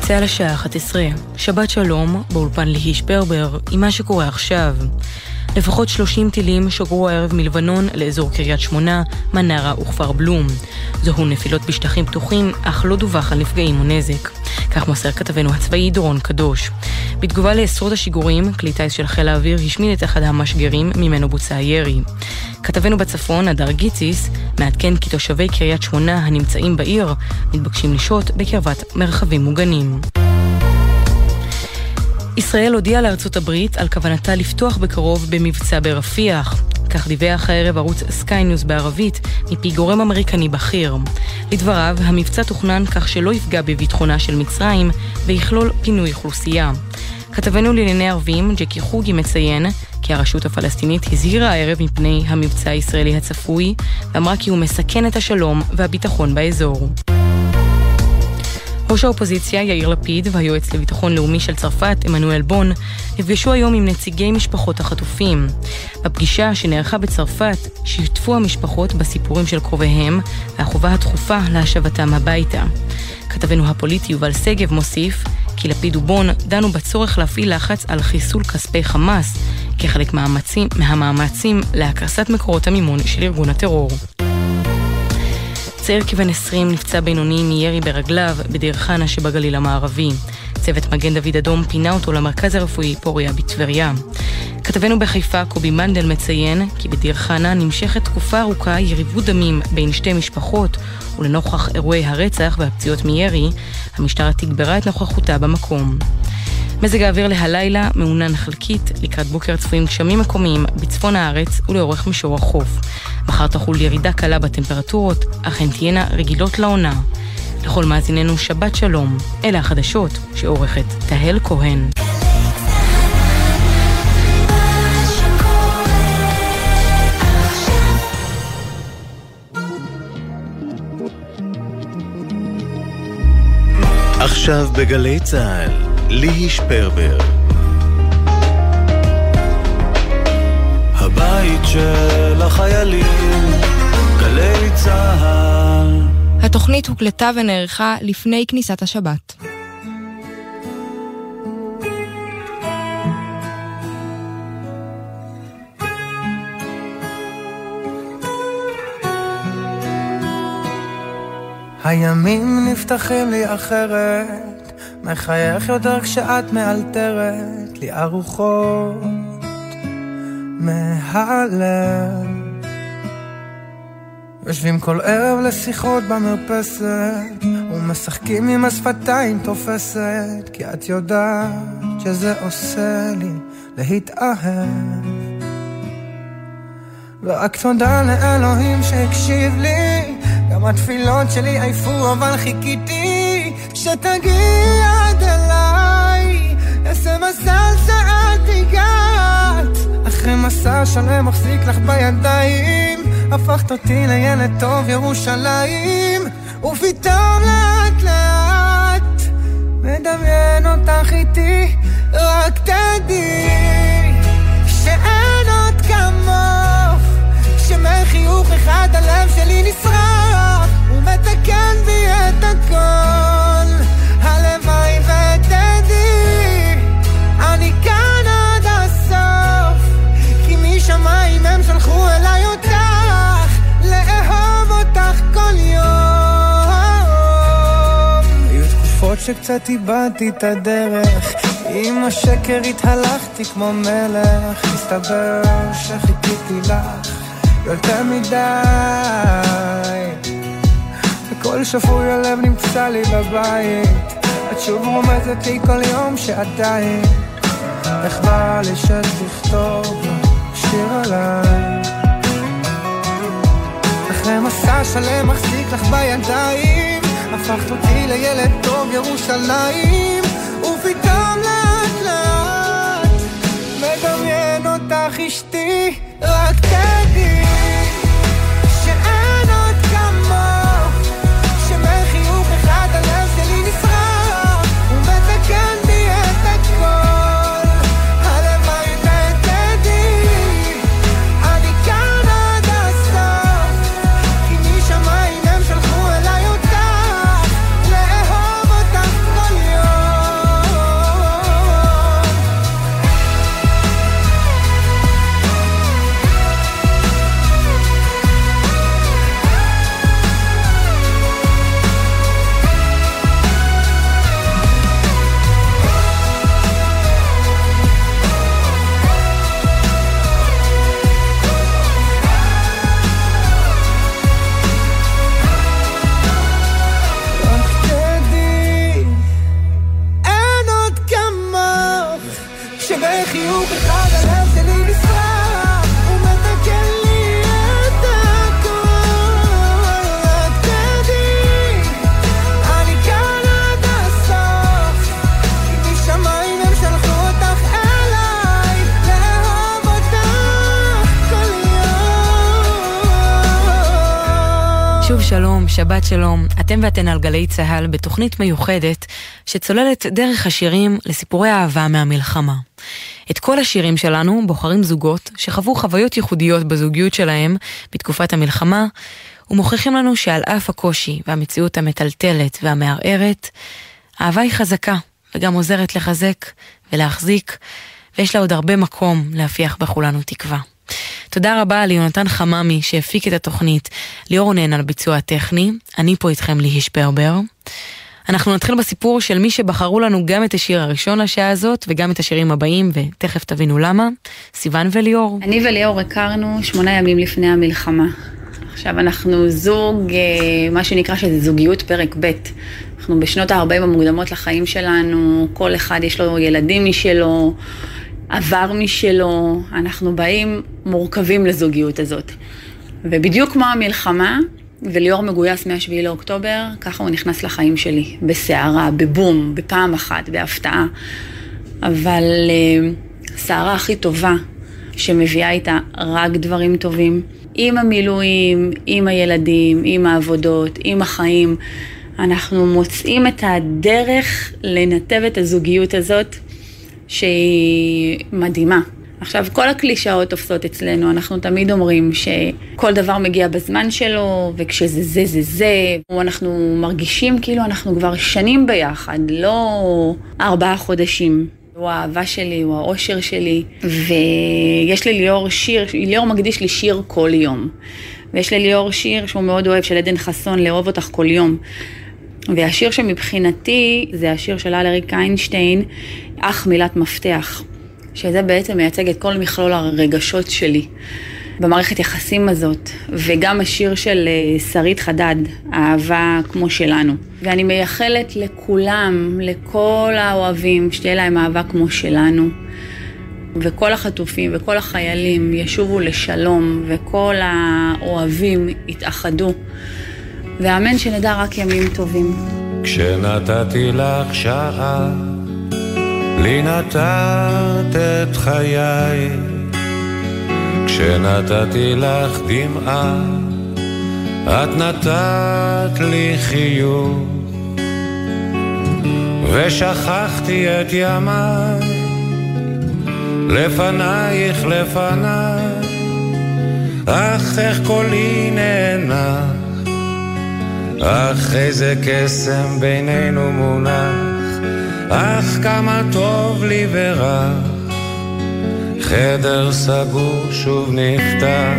גלי צה"ל השעה 11, שבת שלום, באולפן ליהי שפרבר, עם מה שקורה עכשיו. לפחות 30 טילים שוגרו הערב מלבנון לאזור קריית שמונה, מנרה וכפר בלום. זוהו נפילות בשטחים פתוחים, אך לא דווח על נפגעים או נזק. כך מוסר כתבנו הצבאי דורון קדוש. בתגובה לעשרות השיגורים, כלי טיס של חיל האוויר השמיד את אחד המשגרים ממנו בוצע הירי. כתבנו בצפון, הדר גיציס, מעדכן כי תושבי קריית שמונה הנמצאים בעיר מתבקשים לשהות בקרבת מרחבים מוגנים. ישראל הודיעה לארצות הברית על כוונתה לפתוח בקרוב במבצע ברפיח. כך דיווח הערב ערוץ סקיי ניוז בערבית מפי גורם אמריקני בכיר. לדבריו, המבצע תוכנן כך שלא יפגע בביטחונה של מצרים ויכלול פינוי אוכלוסייה. כתבנו לענייני ערבים, ג'קי חוגי מציין כי הרשות הפלסטינית הזהירה הערב מפני המבצע הישראלי הצפוי, ואמרה כי הוא מסכן את השלום והביטחון באזור. ראש האופוזיציה יאיר לפיד והיועץ לביטחון לאומי של צרפת, עמנואל בון, נפגשו היום עם נציגי משפחות החטופים. בפגישה שנערכה בצרפת, שיתפו המשפחות בסיפורים של קרוביהם והחובה הדחופה להשבתם הביתה. כתבנו הפוליטי יובל שגב מוסיף כי לפיד ובון דנו בצורך להפעיל לחץ על חיסול כספי חמאס כחלק מהמאמצים, מהמאמצים להקרסת מקורות המימון של ארגון הטרור. צעיר כבן 20 נפצע בינוני מירי ברגליו בדיר חנה שבגליל המערבי. צוות מגן דוד אדום פינה אותו למרכז הרפואי פוריה בטבריה. כתבנו בחיפה קובי מנדל מציין כי בדיר חנה נמשכת תקופה ארוכה יריבות דמים בין שתי משפחות ולנוכח אירועי הרצח והפציעות מירי, המשטרה תגברה את נוכחותה במקום. מזג האוויר להלילה מעונן חלקית, לקראת בוקר צפויים גשמים מקומיים בצפון הארץ ולאורך מישור החוף. מחר תחול ירידה קלה בטמפרטורות, אך הן תהיינה רגילות לעונה. לכל מאזיננו שבת שלום, אלה החדשות שעורכת תהל כהן. עכשיו בגלי צה"ל, ליהי שפרבר. הבית של החיילים, גלי צה"ל. התוכנית הוקלטה ונערכה לפני כניסת השבת. הימים נפתחים לי אחרת, מחייך יותר כשאת מאלתרת לי ארוחות מהלב. יושבים כל ערב לשיחות במרפסת, ומשחקים עם השפתיים תופסת, כי את יודעת שזה עושה לי להתאהב. ורק תודה לאלוהים שהקשיב לי, התפילות שלי עייפו אבל חיכיתי שתגיע עד אליי, איזה מזל שאת הגעת, אחרי מסע שלם מחזיק לך בידיים, הפכת אותי לילד טוב ירושלים, ופתאום לאט לאט מדמיין אותך איתי, רק תדעי שקצת איבדתי את הדרך. עם השקר התהלכתי כמו מלך. מסתבר שחיכיתי לך יותר מדי. וכל שפוי הלב נמצא לי בבית. את שוב רומזת לי כל יום שעדיין איך בא לי שתכתוב שיר עליי. אחרי מסע שלם מחזיק לך בידיים הפכת אותי לילד טוב ירושלים ופתאום לאט לאט מדמיין אותך אשתי רק תדעי שבת שלום. אתם ואתן על גלי צה"ל בתוכנית מיוחדת שצוללת דרך השירים לסיפורי אהבה מהמלחמה. את כל השירים שלנו בוחרים זוגות שחוו חוויות ייחודיות בזוגיות שלהם בתקופת המלחמה, ומוכיחים לנו שעל אף הקושי והמציאות המטלטלת והמערערת, אהבה היא חזקה וגם עוזרת לחזק ולהחזיק, ויש לה עוד הרבה מקום להפיח בכולנו תקווה. תודה רבה ליונתן חממי שהפיק את התוכנית, ליאור רונן על ביצוע הטכני, אני פה איתכם ליהי שפרבר. אנחנו נתחיל בסיפור של מי שבחרו לנו גם את השיר הראשון לשעה הזאת וגם את השירים הבאים, ותכף תבינו למה. סיון וליאור. אני וליאור הכרנו שמונה ימים לפני המלחמה. עכשיו אנחנו זוג, אה, מה שנקרא שזה זוגיות פרק ב'. אנחנו בשנות ה-40 המוקדמות לחיים שלנו, כל אחד יש לו ילדים משלו, עבר משלו, אנחנו באים מורכבים לזוגיות הזאת. ובדיוק כמו המלחמה, וליאור מגויס מ-7 לאוקטובר, ככה הוא נכנס לחיים שלי, בסערה, בבום, בפעם אחת, בהפתעה. אבל uh, סערה הכי טובה, שמביאה איתה רק דברים טובים, עם המילואים, עם הילדים, עם העבודות, עם החיים, אנחנו מוצאים את הדרך לנתב את הזוגיות הזאת, שהיא מדהימה. עכשיו, כל הקלישאות תופסות אצלנו, אנחנו תמיד אומרים שכל דבר מגיע בזמן שלו, וכשזה זה זה זה, אנחנו מרגישים כאילו אנחנו כבר שנים ביחד, לא ארבעה חודשים. הוא האהבה שלי, הוא האושר שלי, ויש לליאור שיר, ליאור מקדיש לי שיר כל יום. ויש לליאור שיר שהוא מאוד אוהב, של עדן חסון, לאהוב אותך כל יום. והשיר שמבחינתי זה השיר של אלריק איינשטיין, אך מילת מפתח. שזה בעצם מייצג את כל מכלול הרגשות שלי במערכת יחסים הזאת, וגם השיר של אה, שרית חדד, אהבה כמו שלנו. ואני מייחלת לכולם, לכל האוהבים, שתהיה להם אהבה כמו שלנו. וכל החטופים וכל החיילים ישובו לשלום, וכל האוהבים יתאחדו. ואמן שנדע רק ימים טובים. כשנתתי לך שעה לי נתת את חיי, כשנתתי לך דמעה, את נתת לי חיוך, ושכחתי את ימיי, לפנייך לפניי, אך איך קולי נאנח, אך איזה קסם בינינו מונח. אך כמה טוב לי ורע, חדר סגור שוב נפתח.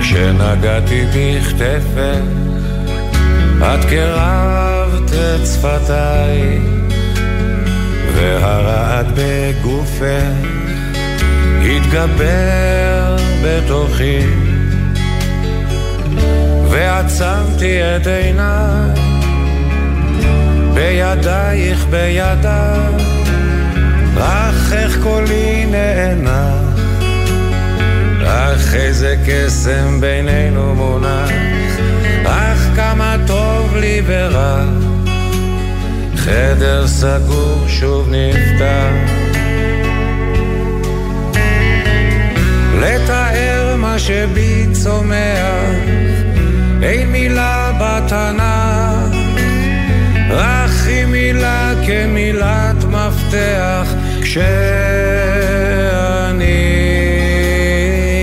כשנגעתי בכתפך, את קרבת את שפתיי, והרעד בגופך התגבר בתוכי, ועצמתי את עיניי בידייך בידיי, אך איך קולי נאנח, אך איזה קסם בינינו מונח, אך כמה טוב לי ורע, חדר סגור שוב נפתח. לתאר מה שבי צומח, אין מילה בתנ"ך, רק היא מילה כמילת מפתח, כשאני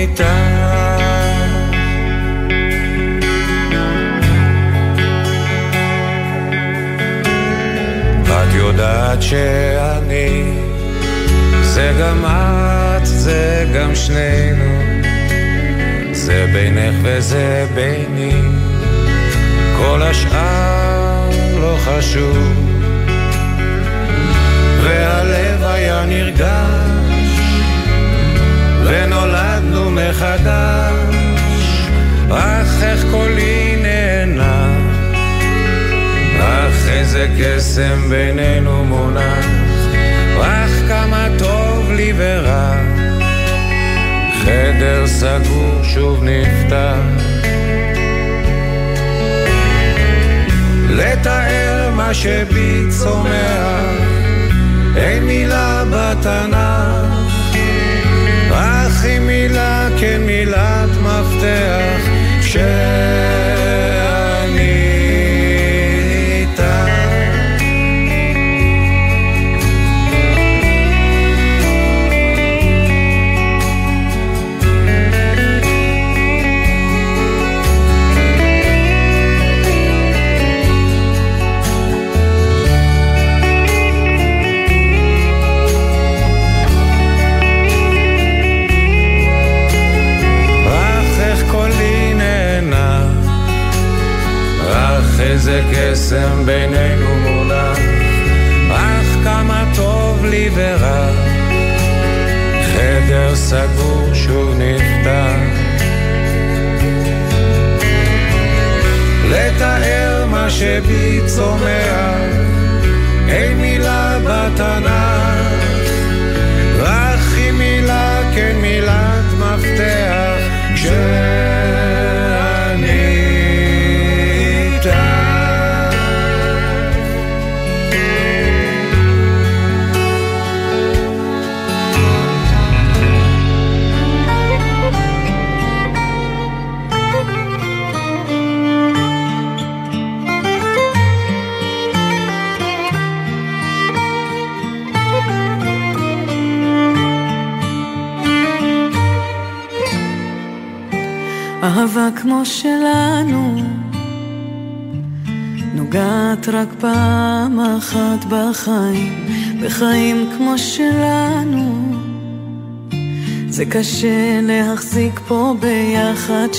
איתך. את יודעת שאני זה גם את, זה גם שנינו, זה בינך וזה ביני, כל השאר לא חשוב. והלב היה נרגש, ונולדנו מחדש, אך איך קולי נהנה, אך איזה קסם בינינו מונח, אך כמה טוב לי ורע, חדר סגור שוב נפתח. לתאר מה שבי צומח, אין מילה בתנ"ך, אך היא מילה כמילת מפתח, כשאני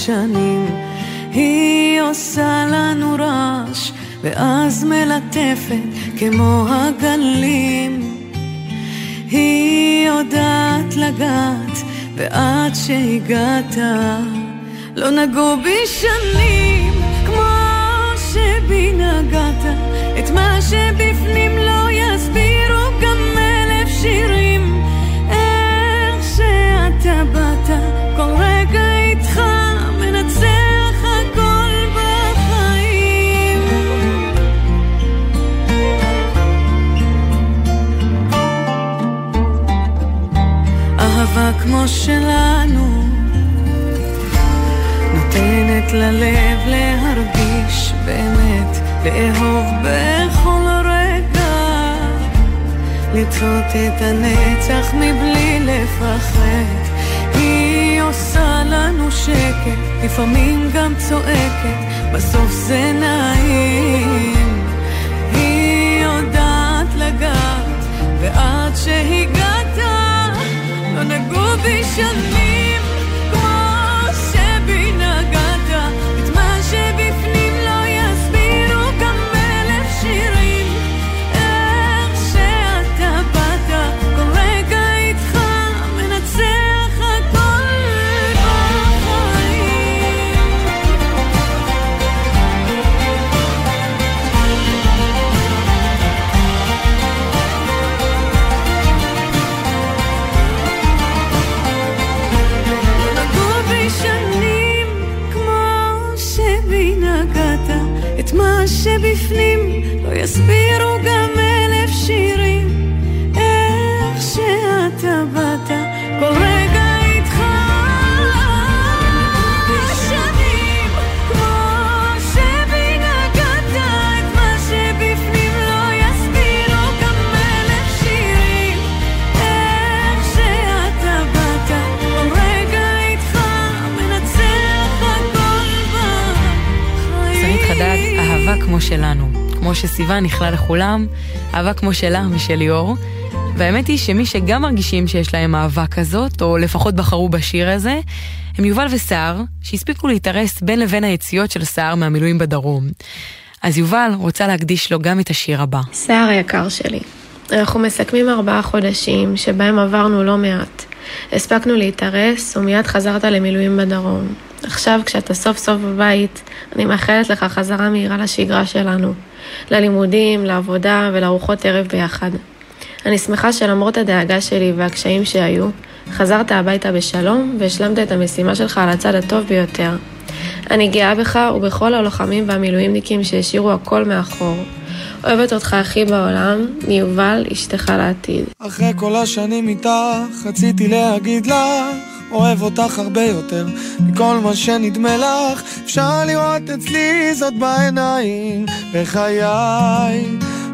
שנים. היא עושה לנו רעש ואז מלטפת כמו הגלים היא יודעת לגעת ועד שהגעת לא נגעו בי שנים כמו שבי נגעת את מה שבפנים כמו שלנו נותנת ללב להרגיש באמת, לאהוב בכל רגע, לצעות את הנצח מבלי לפחד. היא עושה לנו שקט, לפעמים גם צועקת, בסוף זה נעים. היא יודעת לגעת, ועד שהגעת, לא נגעו בי שנים כמו שסיוון נכלה לכולם, אהבה כמו שלה ושל ליאור. והאמת היא שמי שגם מרגישים שיש להם אהבה כזאת, או לפחות בחרו בשיר הזה, הם יובל וסער, שהספיקו להתארס בין לבין היציאות של סער מהמילואים בדרום. אז יובל רוצה להקדיש לו גם את השיר הבא. סער היקר שלי, אנחנו מסכמים ארבעה חודשים שבהם עברנו לא מעט. הספקנו להתארס ומיד חזרת למילואים בדרום. עכשיו, כשאתה סוף סוף בבית, אני מאחלת לך חזרה מהירה לשגרה שלנו. ללימודים, לעבודה ולארוחות ערב ביחד. אני שמחה שלמרות הדאגה שלי והקשיים שהיו, חזרת הביתה בשלום והשלמת את המשימה שלך על הצד הטוב ביותר. אני גאה בך ובכל הלוחמים והמילואימניקים שהשאירו הכל מאחור. אוהבת אותך הכי בעולם, מיובל, אשתך לעתיד. אחרי כל השנים איתך, רציתי להגיד לך, אוהב אותך הרבה יותר מכל מה שנדמה לך. אפשר לראות אצלי זאת בעיניים, בחיי.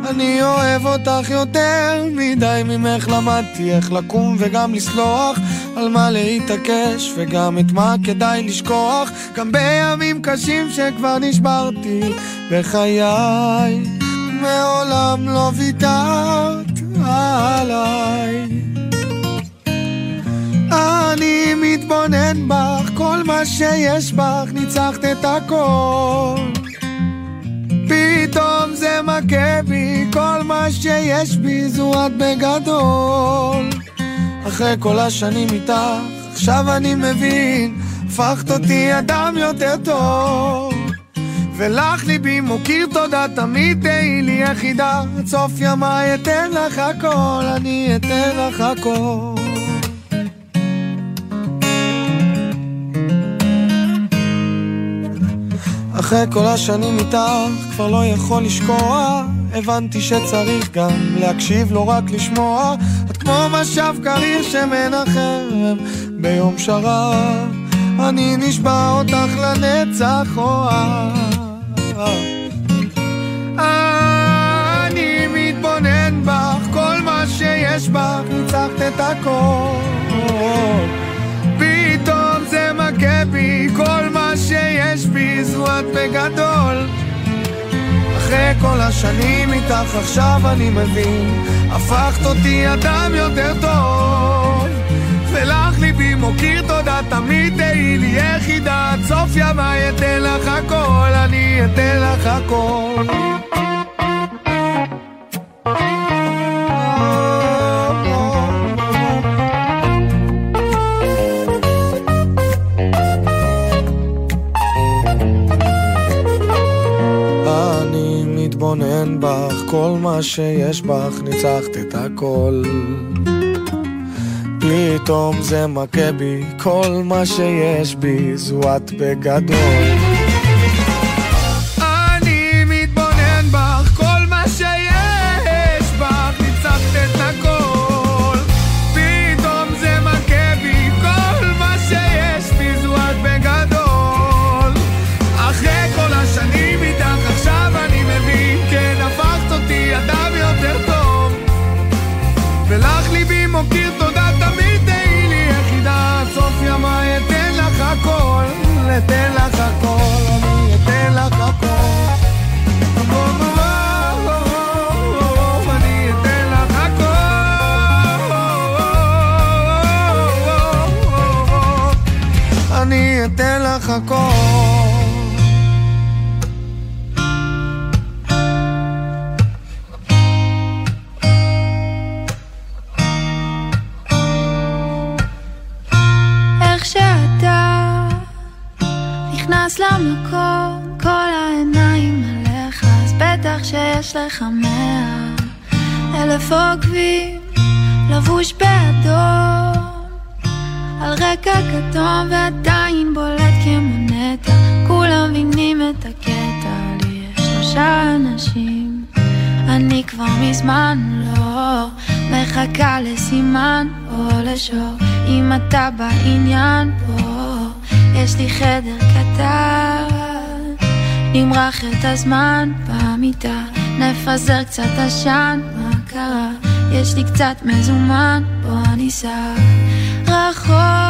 אני אוהב אותך יותר מדי ממך למדתי איך לקום וגם לסלוח על מה להתעקש וגם את מה כדאי לשכוח גם בימים קשים שכבר נשברתי בחיי מעולם לא ויתרת עליי אני מתבונן בך, כל מה שיש בך, ניצחת את הכל. פתאום זה מכה בי, כל מה שיש בי זו את בגדול. אחרי כל השנים איתך, עכשיו אני מבין, הפכת אותי אדם יותר טוב. ולך ליבי מוקיר תודה, תמיד תהי לי יחידה. עד סוף ימיי אתן לך הכל, אני אתן לך הכל. אחרי כל השנים איתך כבר לא יכול לשקוע הבנתי שצריך גם להקשיב, לא רק לשמוע. את כמו משב קריר שמנחם ביום שרב אני נשבע אותך לנצח אוהב אני מתבונן בך, כל מה שיש בך ניצחת את הכל מכה בי, כל מה שיש בי זו את בגדול. אחרי כל השנים איתך עכשיו אני מבין, הפכת אותי אדם יותר טוב. ולך ליבי מוקיר תודה, תמיד תהי לי יחידה, עד סוף ימיי אתן לך הכל, אני אתן לך הכל. מתבונן בך, כל מה שיש בך, ניצחת את הכל. פתאום זה מכה בי, כל מה שיש בי זו את בגדול. כתום ועדיין בולט כמו נטע, כולם מבינים את הקטע. שלושה אנשים אני כבר מזמן לא מחכה לסימן או לשור אם אתה בעניין פה יש לי חדר קטן נמרח את הזמן במיטה נפזר קצת עשן מה קרה? יש לי קצת מזומן בוא ניסע רחוק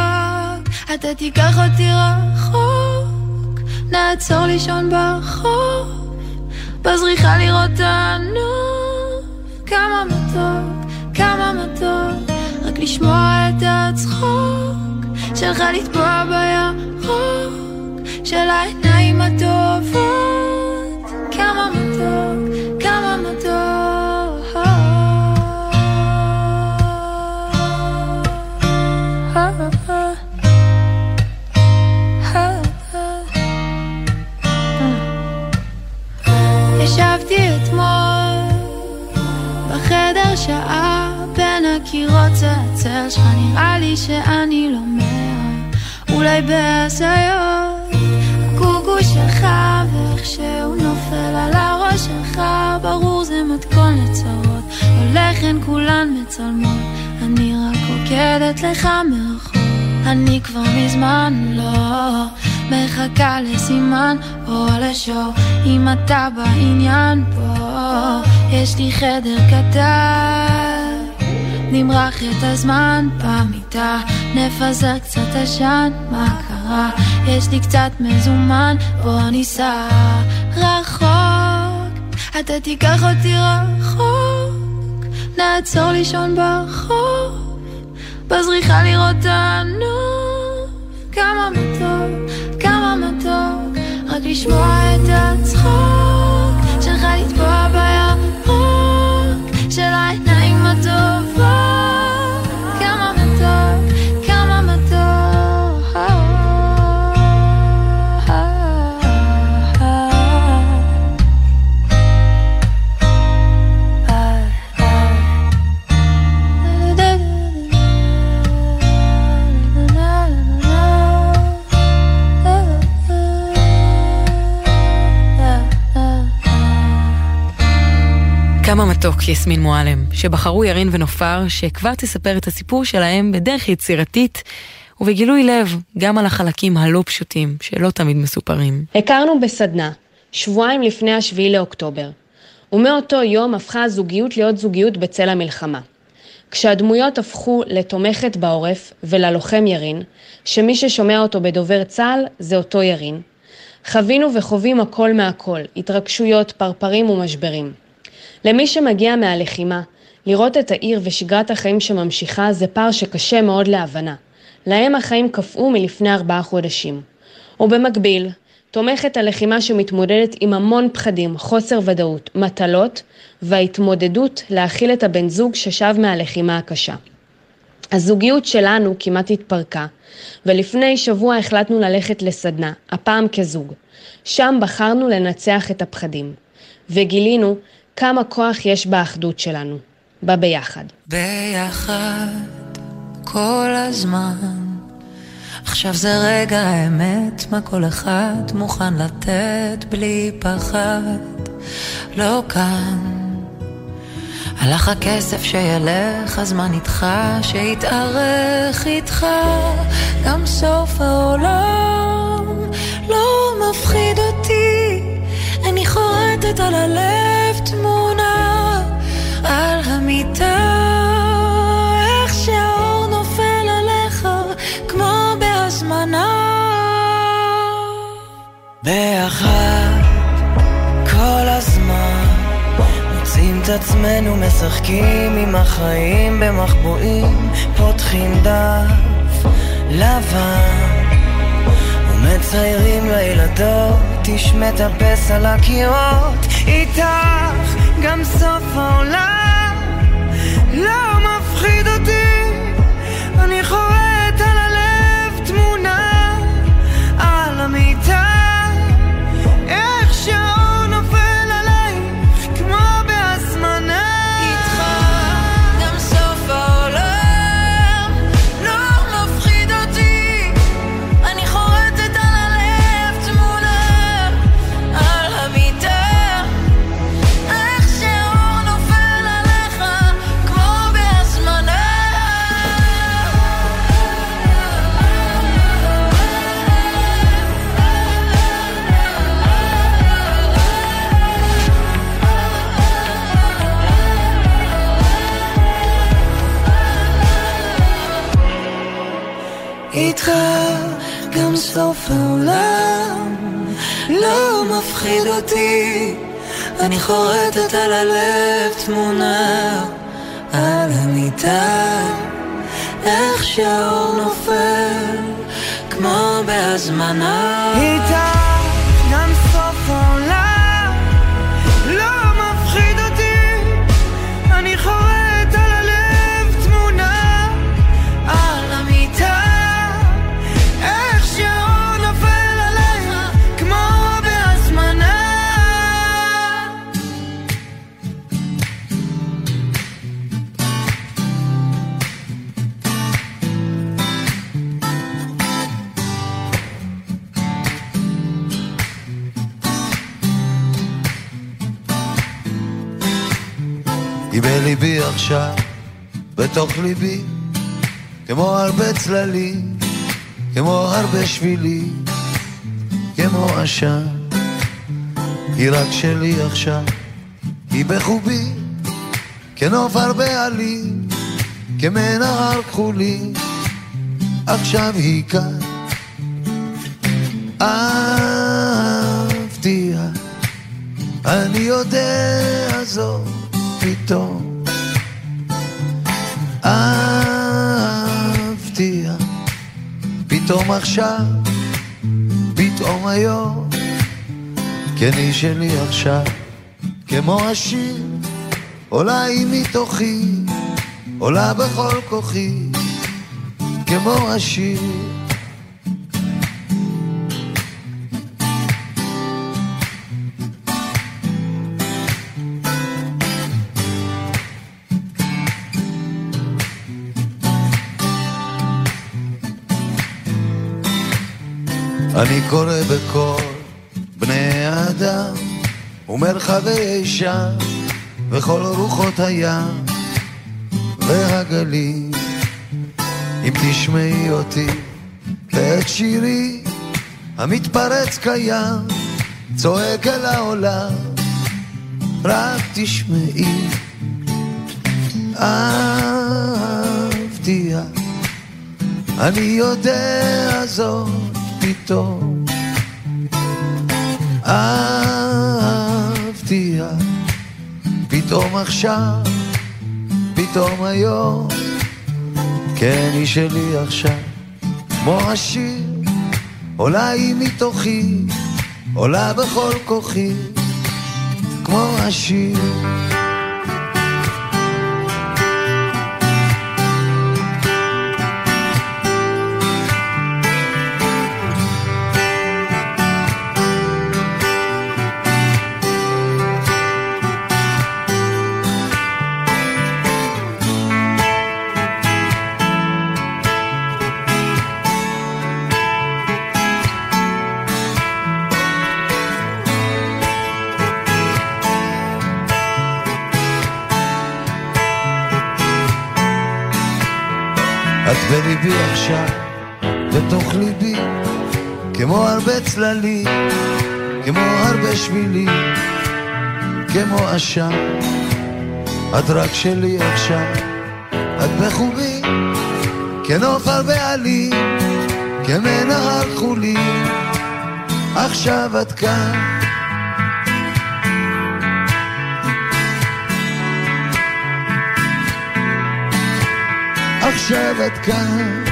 אתה תיקח אותי רחוק נעצור לישון ברחוב בזריחה לראות הנוף כמה מתוק, כמה מתוק רק לשמוע את הצחוק שלך לטבוע בירוק של העיניים הטובות בחדר שעה בין הקירות זה הצל שלך. נראה לי שאני לא מאה אולי בהזיות. הקוקו שלך ואיך שהוא נופל על הראש שלך. ברור זה מתכון לצרות. הולך הן כולן מצלמות. אני רק עוקדת לך מרחוק אני כבר מזמן לא מחכה לסימן או לשור. אם אתה בעניין פה יש לי חדר קטן. נמרח את הזמן במיטה נפזר קצת עשן מה קרה? יש לי קצת מזומן בוא ניסע. רחוק אתה תיקח אותי רחוק. נעצור לישון ברחוב בזריחה לראות את הנוף כמה מתוק, כמה מתוק רק לשמוע את הצחוק כמה מתוק יסמין מועלם, שבחרו ירין ונופר, שכבר תספר את הסיפור שלהם בדרך יצירתית ובגילוי לב, גם על החלקים הלא פשוטים, שלא תמיד מסופרים. הכרנו בסדנה, שבועיים לפני השביעי לאוקטובר, ומאותו יום הפכה הזוגיות להיות זוגיות בצל המלחמה. כשהדמויות הפכו לתומכת בעורף וללוחם ירין, שמי ששומע אותו בדובר צה"ל זה אותו ירין, חווינו וחווים הכל מהכל, התרגשויות, פרפרים ומשברים. למי שמגיע מהלחימה, לראות את העיר ושגרת החיים שממשיכה זה פער שקשה מאוד להבנה. להם החיים קפאו מלפני ארבעה חודשים. ובמקביל, תומכת הלחימה שמתמודדת עם המון פחדים, חוסר ודאות, מטלות, וההתמודדות להכיל את הבן זוג ששב מהלחימה הקשה. הזוגיות שלנו כמעט התפרקה, ולפני שבוע החלטנו ללכת לסדנה, הפעם כזוג. שם בחרנו לנצח את הפחדים, וגילינו כמה כוח יש באחדות שלנו, בביחד. ביחד כל הזמן. עכשיו זה רגע האמת, מה כל אחד מוכן לתת בלי פחד? לא כאן. הלך הכסף שילך, הזמן איתך, שיתארך איתך. גם סוף העולם לא מפחיד אותי. אני חורטת על הלב תמונה על המיטה. איך שהאור נופל עליך כמו בהזמנה. ביחד כל הזמן. מוצאים את עצמנו משחקים עם החיים במחבואים. פותחים דף לבן. ומציירים לילדות איש מטפס על הקירות איתך גם סוף העולם לא מפחיד אותי סוף העולם לא מפחיד אותי. אני חורטת על הלב תמונה על המיטה. איך שהאור נופל כמו בהזמנה. איתך היא בליבי עכשיו, בתוך ליבי, כמו הרבה צללים, כמו הרבה שבילים, כמו עשן. היא רק שלי עכשיו, היא בחובי, כנוף הרבה עלים, כמנהר כחולי, עכשיו היא כאן. אהבתיה, אני יודע זאת פתאום. אהבתיה, פתאום עכשיו, פתאום היום, כן היא שלי עכשיו, כמו השיר, עולה היא מתוכי, עולה בכל כוחי, כמו השיר. אני קורא בכל בני האדם ומרחבי שם וכל רוחות הים והגלים אם תשמעי אותי ואת שירי המתפרץ קיים צועק אל העולם רק תשמעי. אהבתיה אני יודע זאת פתאום. אהבתיה פתאום עכשיו, פתאום היום. כן היא שלי עכשיו. כמו השיר עולה היא מתוכי עולה בכל כוחי. כמו השיר את בליבי עכשיו, בתוך ליבי, כמו הרבה צללים, כמו הרבה שבילים, כמו עשן. את רק שלי עכשיו, את בחובי, כנוף הרבה עלים, כמנהר חולי, עכשיו את כאן. את כאן.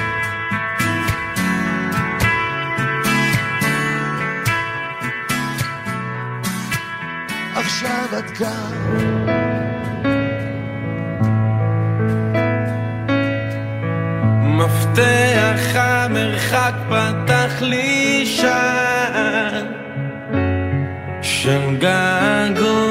עכשיו את כאן. מפתח המרחק פתח לי שער של געגועים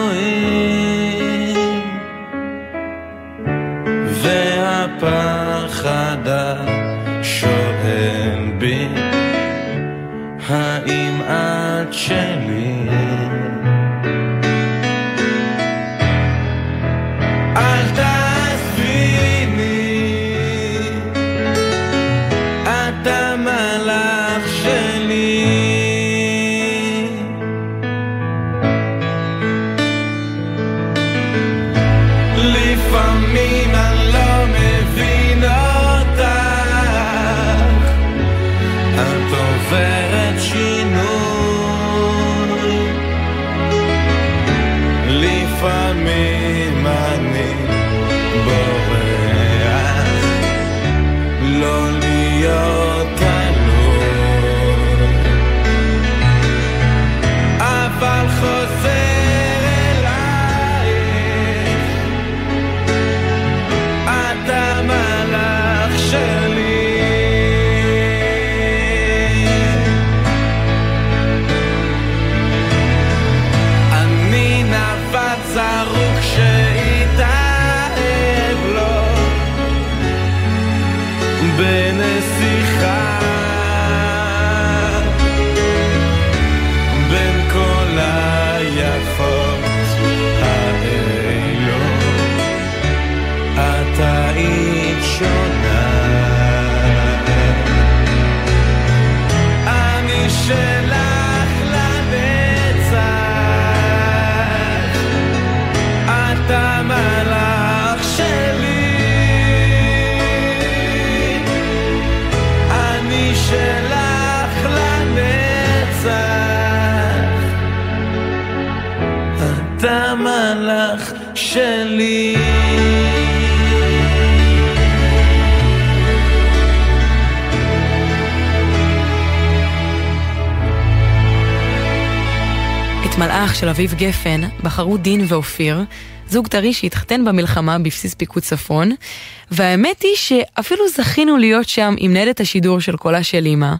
מלאך של אביב גפן בחרו דין ואופיר, זוג טרי שהתחתן במלחמה בבסיס פיקוד צפון, והאמת היא שאפילו זכינו להיות שם עם ניידת השידור של קולה של אמא.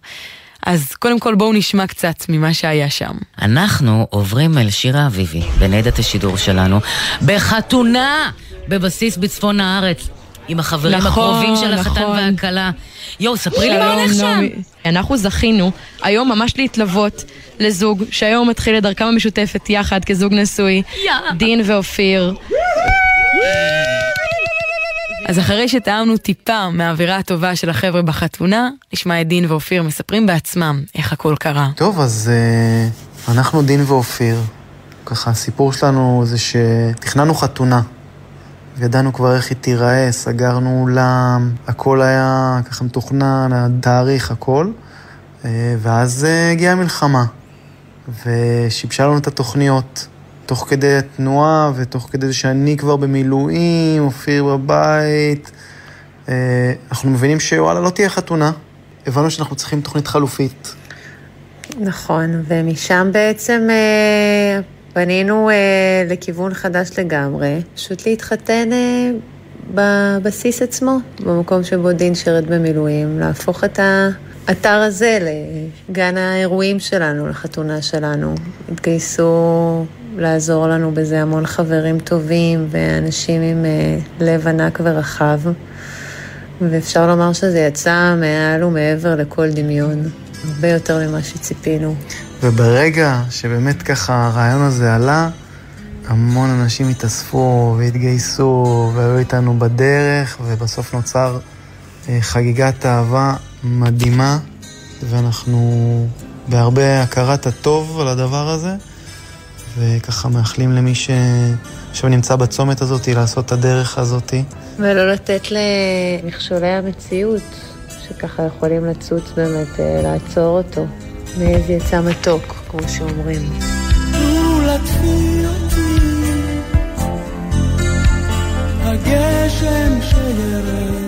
אז קודם כל בואו נשמע קצת ממה שהיה שם. אנחנו עוברים אל שירה אביבי, בניידת השידור שלנו, בחתונה בבסיס בצפון הארץ, עם החברים נכון, הקרובים של החתן נכון. והכלה. יואו, ספרי לי מה הולך שם. נעמי. אנחנו זכינו היום ממש להתלוות לזוג שהיום מתחיל את דרכם המשותפת יחד כזוג נשוי, דין ואופיר. אז אחרי שטעמנו טיפה מהאווירה הטובה של החבר'ה בחתונה, נשמע את דין ואופיר מספרים בעצמם איך הכל קרה. טוב, אז uh, אנחנו דין ואופיר. ככה, הסיפור שלנו זה שתכננו חתונה. ידענו כבר איך היא תיראה, סגרנו אולם, הכל היה ככה מתוכנן, התאריך, הכל. Uh, ואז uh, הגיעה המלחמה, ושיבשה לנו את התוכניות. תוך כדי התנועה ותוך כדי זה שאני כבר במילואים, אופיר בבית. Uh, אנחנו מבינים שוואלה, לא תהיה חתונה. הבנו שאנחנו צריכים תוכנית חלופית. נכון, ומשם בעצם אה, פנינו אה, לכיוון חדש לגמרי, פשוט להתחתן אה, בבסיס עצמו, במקום שבו דין שירת במילואים, להפוך את האתר הזה לגן האירועים שלנו, לחתונה שלנו. התגייסו לעזור לנו בזה המון חברים טובים ואנשים עם אה, לב ענק ורחב, ואפשר לומר שזה יצא מעל ומעבר לכל דמיון. הרבה יותר ממה שציפינו. וברגע שבאמת ככה הרעיון הזה עלה, המון אנשים התאספו והתגייסו והיו איתנו בדרך, ובסוף נוצר חגיגת אהבה מדהימה, ואנחנו בהרבה הכרת הטוב על הדבר הזה, וככה מאחלים למי שעכשיו נמצא בצומת הזאת לעשות את הדרך הזאת. ולא לתת למכשולי המציאות, שככה יכולים לצוץ באמת, אה, לעצור אותו. מאיזה יצא מתוק, כמו שאומרים. הגשם שירד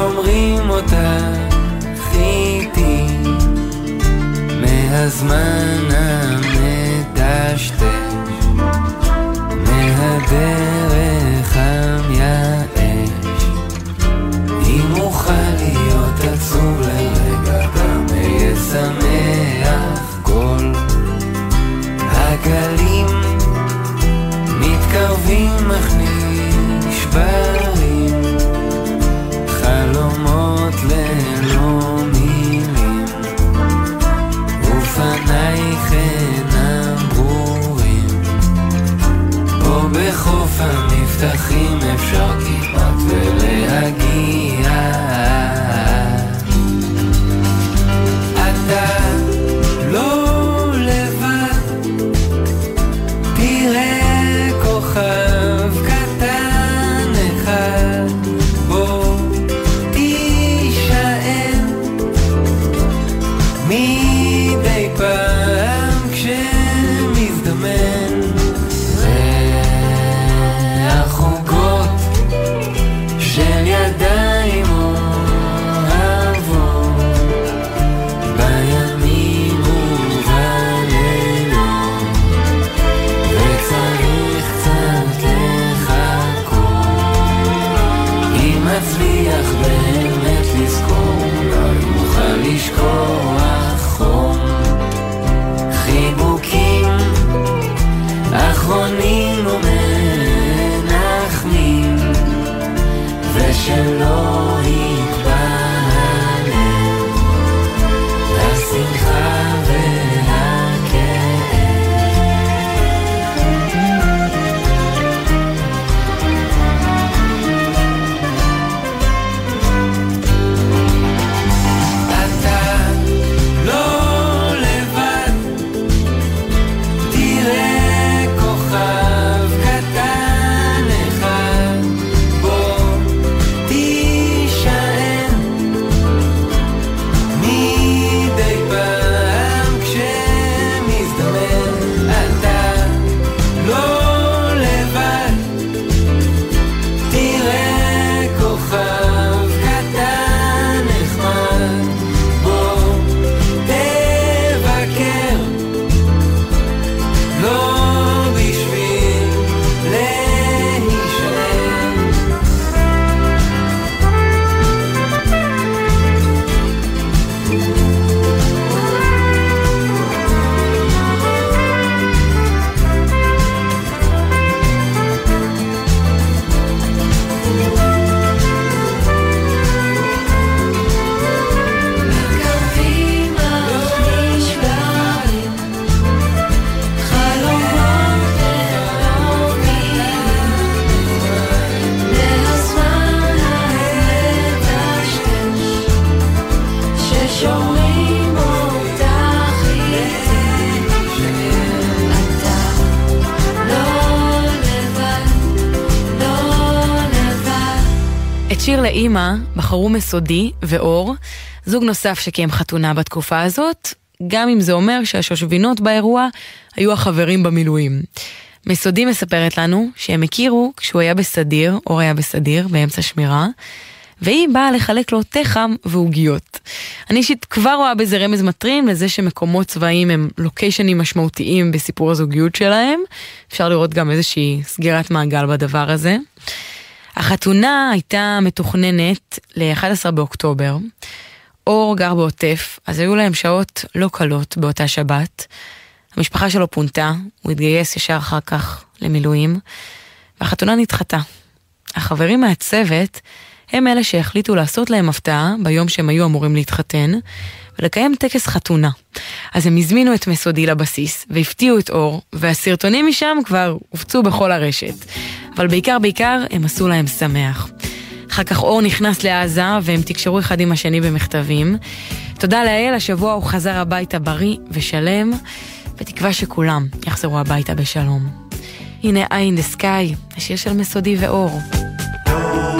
ששומרים אותך איתי מהזמן המדשדש לאימא בחרו מסודי ואור, זוג נוסף שקיים חתונה בתקופה הזאת, גם אם זה אומר שהשושבינות באירוע היו החברים במילואים. מסודי מספרת לנו שהם הכירו כשהוא היה בסדיר, אור היה בסדיר, באמצע שמירה, והיא באה לחלק לו תה חם ועוגיות. אני אישית כבר רואה בזה רמז מטרים לזה שמקומות צבאיים הם לוקיישנים משמעותיים בסיפור הזוגיות שלהם. אפשר לראות גם איזושהי סגירת מעגל בדבר הזה. החתונה הייתה מתוכננת ל-11 באוקטובר. אור גר בעוטף, אז היו להם שעות לא קלות באותה שבת. המשפחה שלו פונתה, הוא התגייס ישר אחר כך למילואים, והחתונה נדחתה. החברים מהצוות הם אלה שהחליטו לעשות להם הפתעה ביום שהם היו אמורים להתחתן, ולקיים טקס חתונה. אז הם הזמינו את מסודי לבסיס, והפתיעו את אור, והסרטונים משם כבר הופצו בכל הרשת. אבל בעיקר בעיקר הם עשו להם שמח. אחר כך אור נכנס לעזה, והם תקשרו אחד עם השני במכתבים. תודה לאל, השבוע הוא חזר הביתה בריא ושלם, בתקווה שכולם יחזרו הביתה בשלום. הנה I in the sky, השיר של מסודי ואור. Sorry's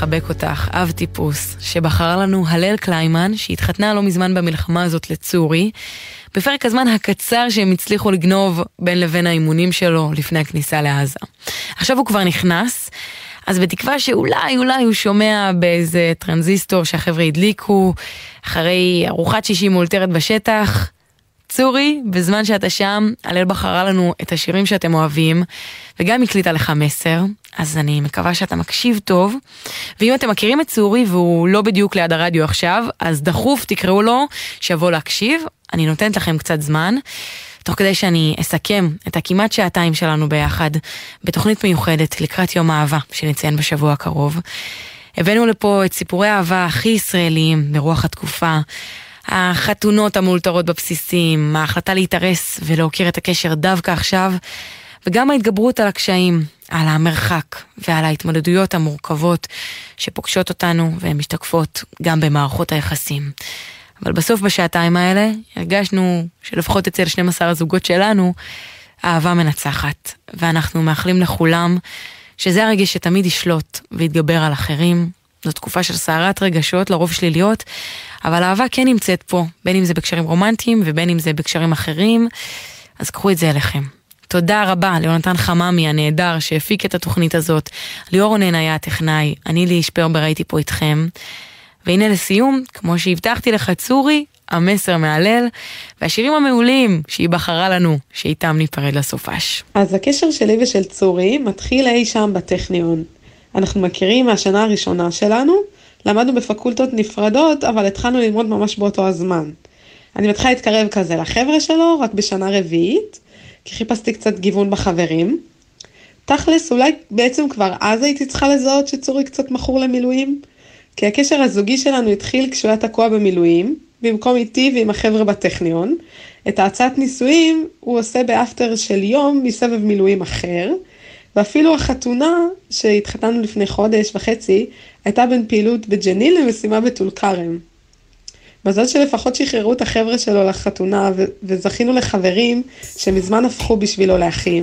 לחבק אותך, אב טיפוס, שבחרה לנו הלל קליימן, שהתחתנה לא מזמן במלחמה הזאת לצורי, בפרק הזמן הקצר שהם הצליחו לגנוב בין לבין האימונים שלו לפני הכניסה לעזה. עכשיו הוא כבר נכנס, אז בתקווה שאולי אולי הוא שומע באיזה טרנזיסטור שהחבר'ה הדליקו, אחרי ארוחת שישי מאולתרת בשטח, צורי, בזמן שאתה שם, הלל בחרה לנו את השירים שאתם אוהבים, וגם הקליטה לך מסר, אז אני מקווה שאתה מקשיב טוב. ואם אתם מכירים את צורי והוא לא בדיוק ליד הרדיו עכשיו, אז דחוף תקראו לו שיבוא להקשיב. אני נותנת לכם קצת זמן, תוך כדי שאני אסכם את הכמעט שעתיים שלנו ביחד, בתוכנית מיוחדת לקראת יום האהבה, שנציין בשבוע הקרוב. הבאנו לפה את סיפורי האהבה הכי ישראליים ברוח התקופה. החתונות המאולתרות בבסיסים, ההחלטה להתארס ולהוקיר את הקשר דווקא עכשיו, וגם ההתגברות על הקשיים, על המרחק ועל ההתמודדויות המורכבות שפוגשות אותנו והן משתקפות גם במערכות היחסים. אבל בסוף בשעתיים האלה הרגשנו שלפחות אצל 12 הזוגות שלנו, האהבה מנצחת, ואנחנו מאחלים לכולם שזה הרגש שתמיד ישלוט ויתגבר על אחרים. זו תקופה של סערת רגשות, לרוב שליליות, אבל האהבה כן נמצאת פה, בין אם זה בקשרים רומנטיים ובין אם זה בקשרים אחרים, אז קחו את זה אליכם. תודה רבה ליונתן חממי הנהדר שהפיק את התוכנית הזאת, ליאור רונן היה הטכנאי, אני לי שפרבר הייתי פה איתכם. והנה לסיום, כמו שהבטחתי לך צורי, המסר מהלל, והשירים המעולים שהיא בחרה לנו, שאיתם ניפרד לסופש. אז הקשר שלי ושל צורי מתחיל אי שם בטכניון. אנחנו מכירים מהשנה הראשונה שלנו, למדנו בפקולטות נפרדות, אבל התחלנו ללמוד ממש באותו הזמן. אני מתחילה להתקרב כזה לחבר'ה שלו, רק בשנה רביעית, כי חיפשתי קצת גיוון בחברים. תכלס, אולי בעצם כבר אז הייתי צריכה לזהות שצורי קצת מכור למילואים, כי הקשר הזוגי שלנו התחיל כשהוא היה תקוע במילואים, במקום איתי ועם החבר'ה בטכניון. את ההצעת נישואים הוא עושה באפטר של יום מסבב מילואים אחר, ואפילו החתונה שהתחתנו לפני חודש וחצי, הייתה בין פעילות בג'נין למשימה בטול כרם. מזל שלפחות שחררו את החבר'ה שלו לחתונה ו- וזכינו לחברים שמזמן הפכו בשבילו לאחים,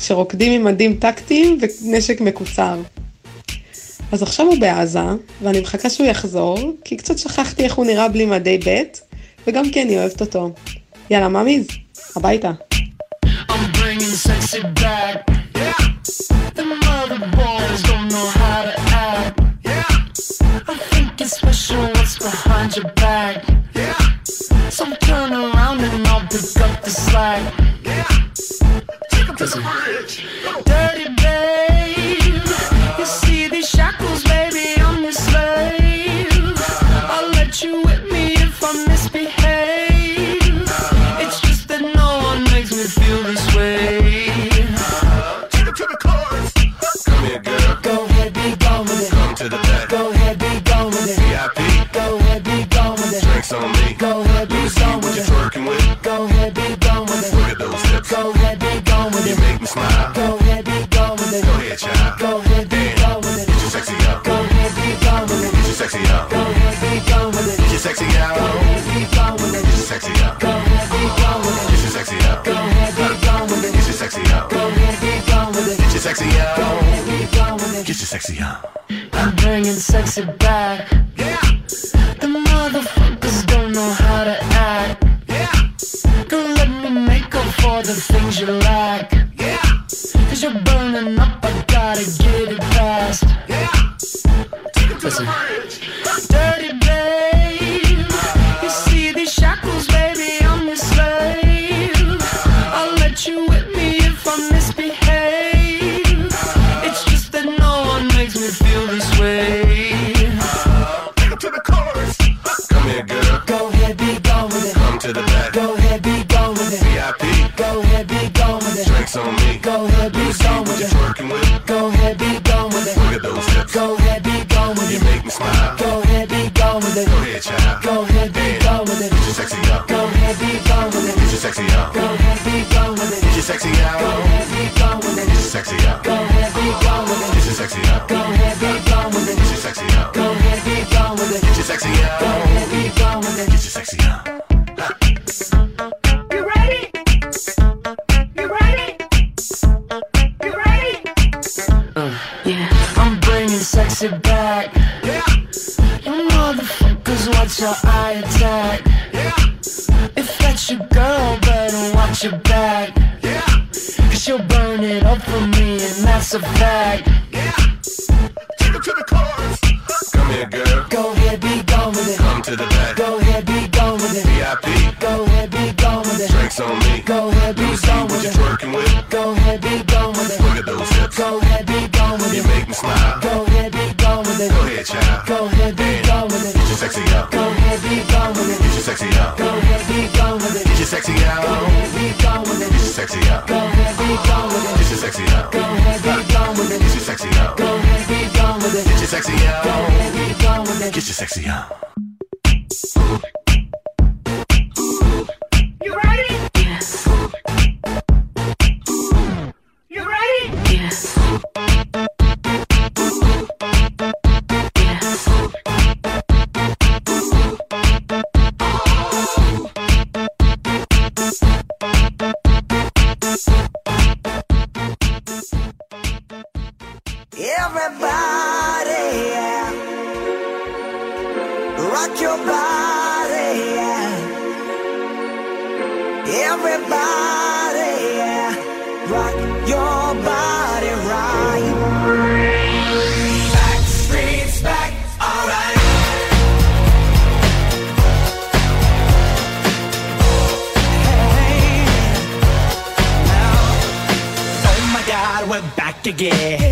שרוקדים עם מדים טקטיים ונשק מקוצר. אז עכשיו הוא בעזה, ואני מחכה שהוא יחזור, כי קצת שכחתי איך הוא נראה בלי מדי ב', וגם כי אני אוהבת אותו. יאללה, מאמיז, הביתה. I'm sexy back. again.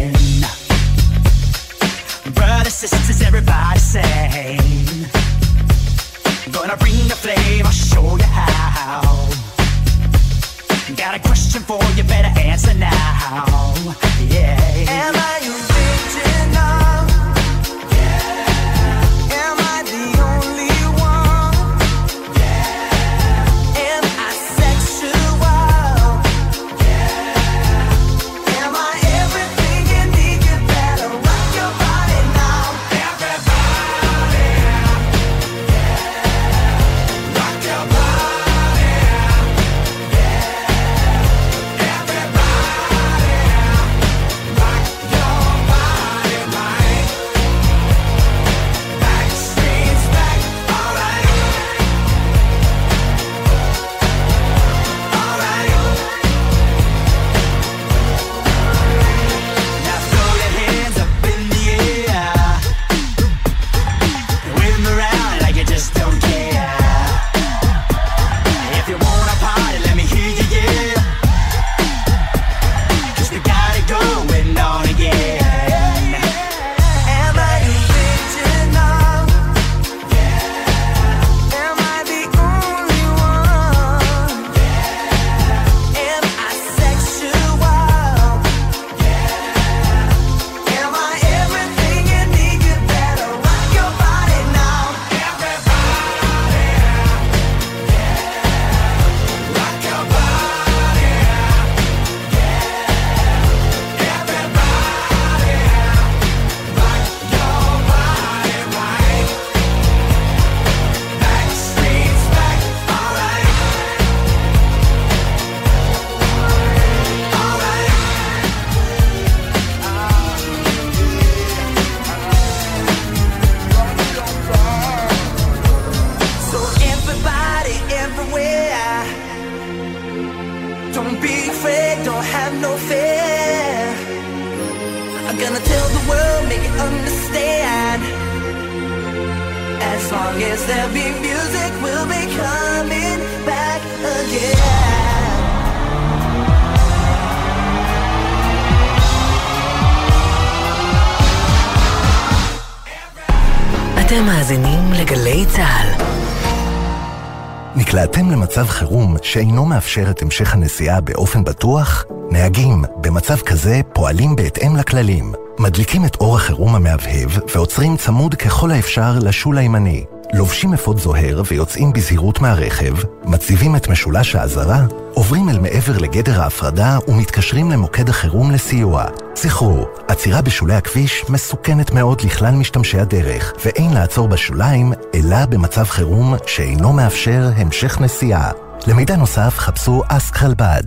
שאינו מאפשר את המשך הנסיעה באופן בטוח? נהגים במצב כזה פועלים בהתאם לכללים, מדליקים את אור החירום המהבהב ועוצרים צמוד ככל האפשר לשול הימני. לובשים אפוד זוהר ויוצאים בזהירות מהרכב, מציבים את משולש האזהרה, עוברים אל מעבר לגדר ההפרדה ומתקשרים למוקד החירום לסיוע. זכרו, עצירה בשולי הכביש מסוכנת מאוד לכלל משתמשי הדרך, ואין לעצור בשוליים, אלא במצב חירום שאינו מאפשר המשך נסיעה. למידע נוסף חפשו אסק חלבד.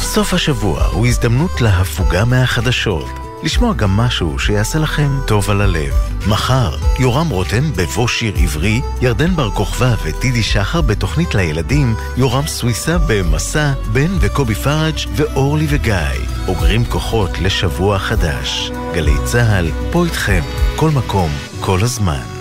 סוף השבוע הוא הזדמנות להפוגה מהחדשות. לשמוע גם משהו שיעשה לכם טוב על הלב. מחר, יורם רותם בבוא שיר עברי, ירדן בר כוכבא וטידי שחר בתוכנית לילדים, יורם סוויסה במסע, בן וקובי פראג' ואורלי וגיא. אוגרים כוחות לשבוע חדש. גלי צה"ל, פה איתכם, כל מקום, כל הזמן.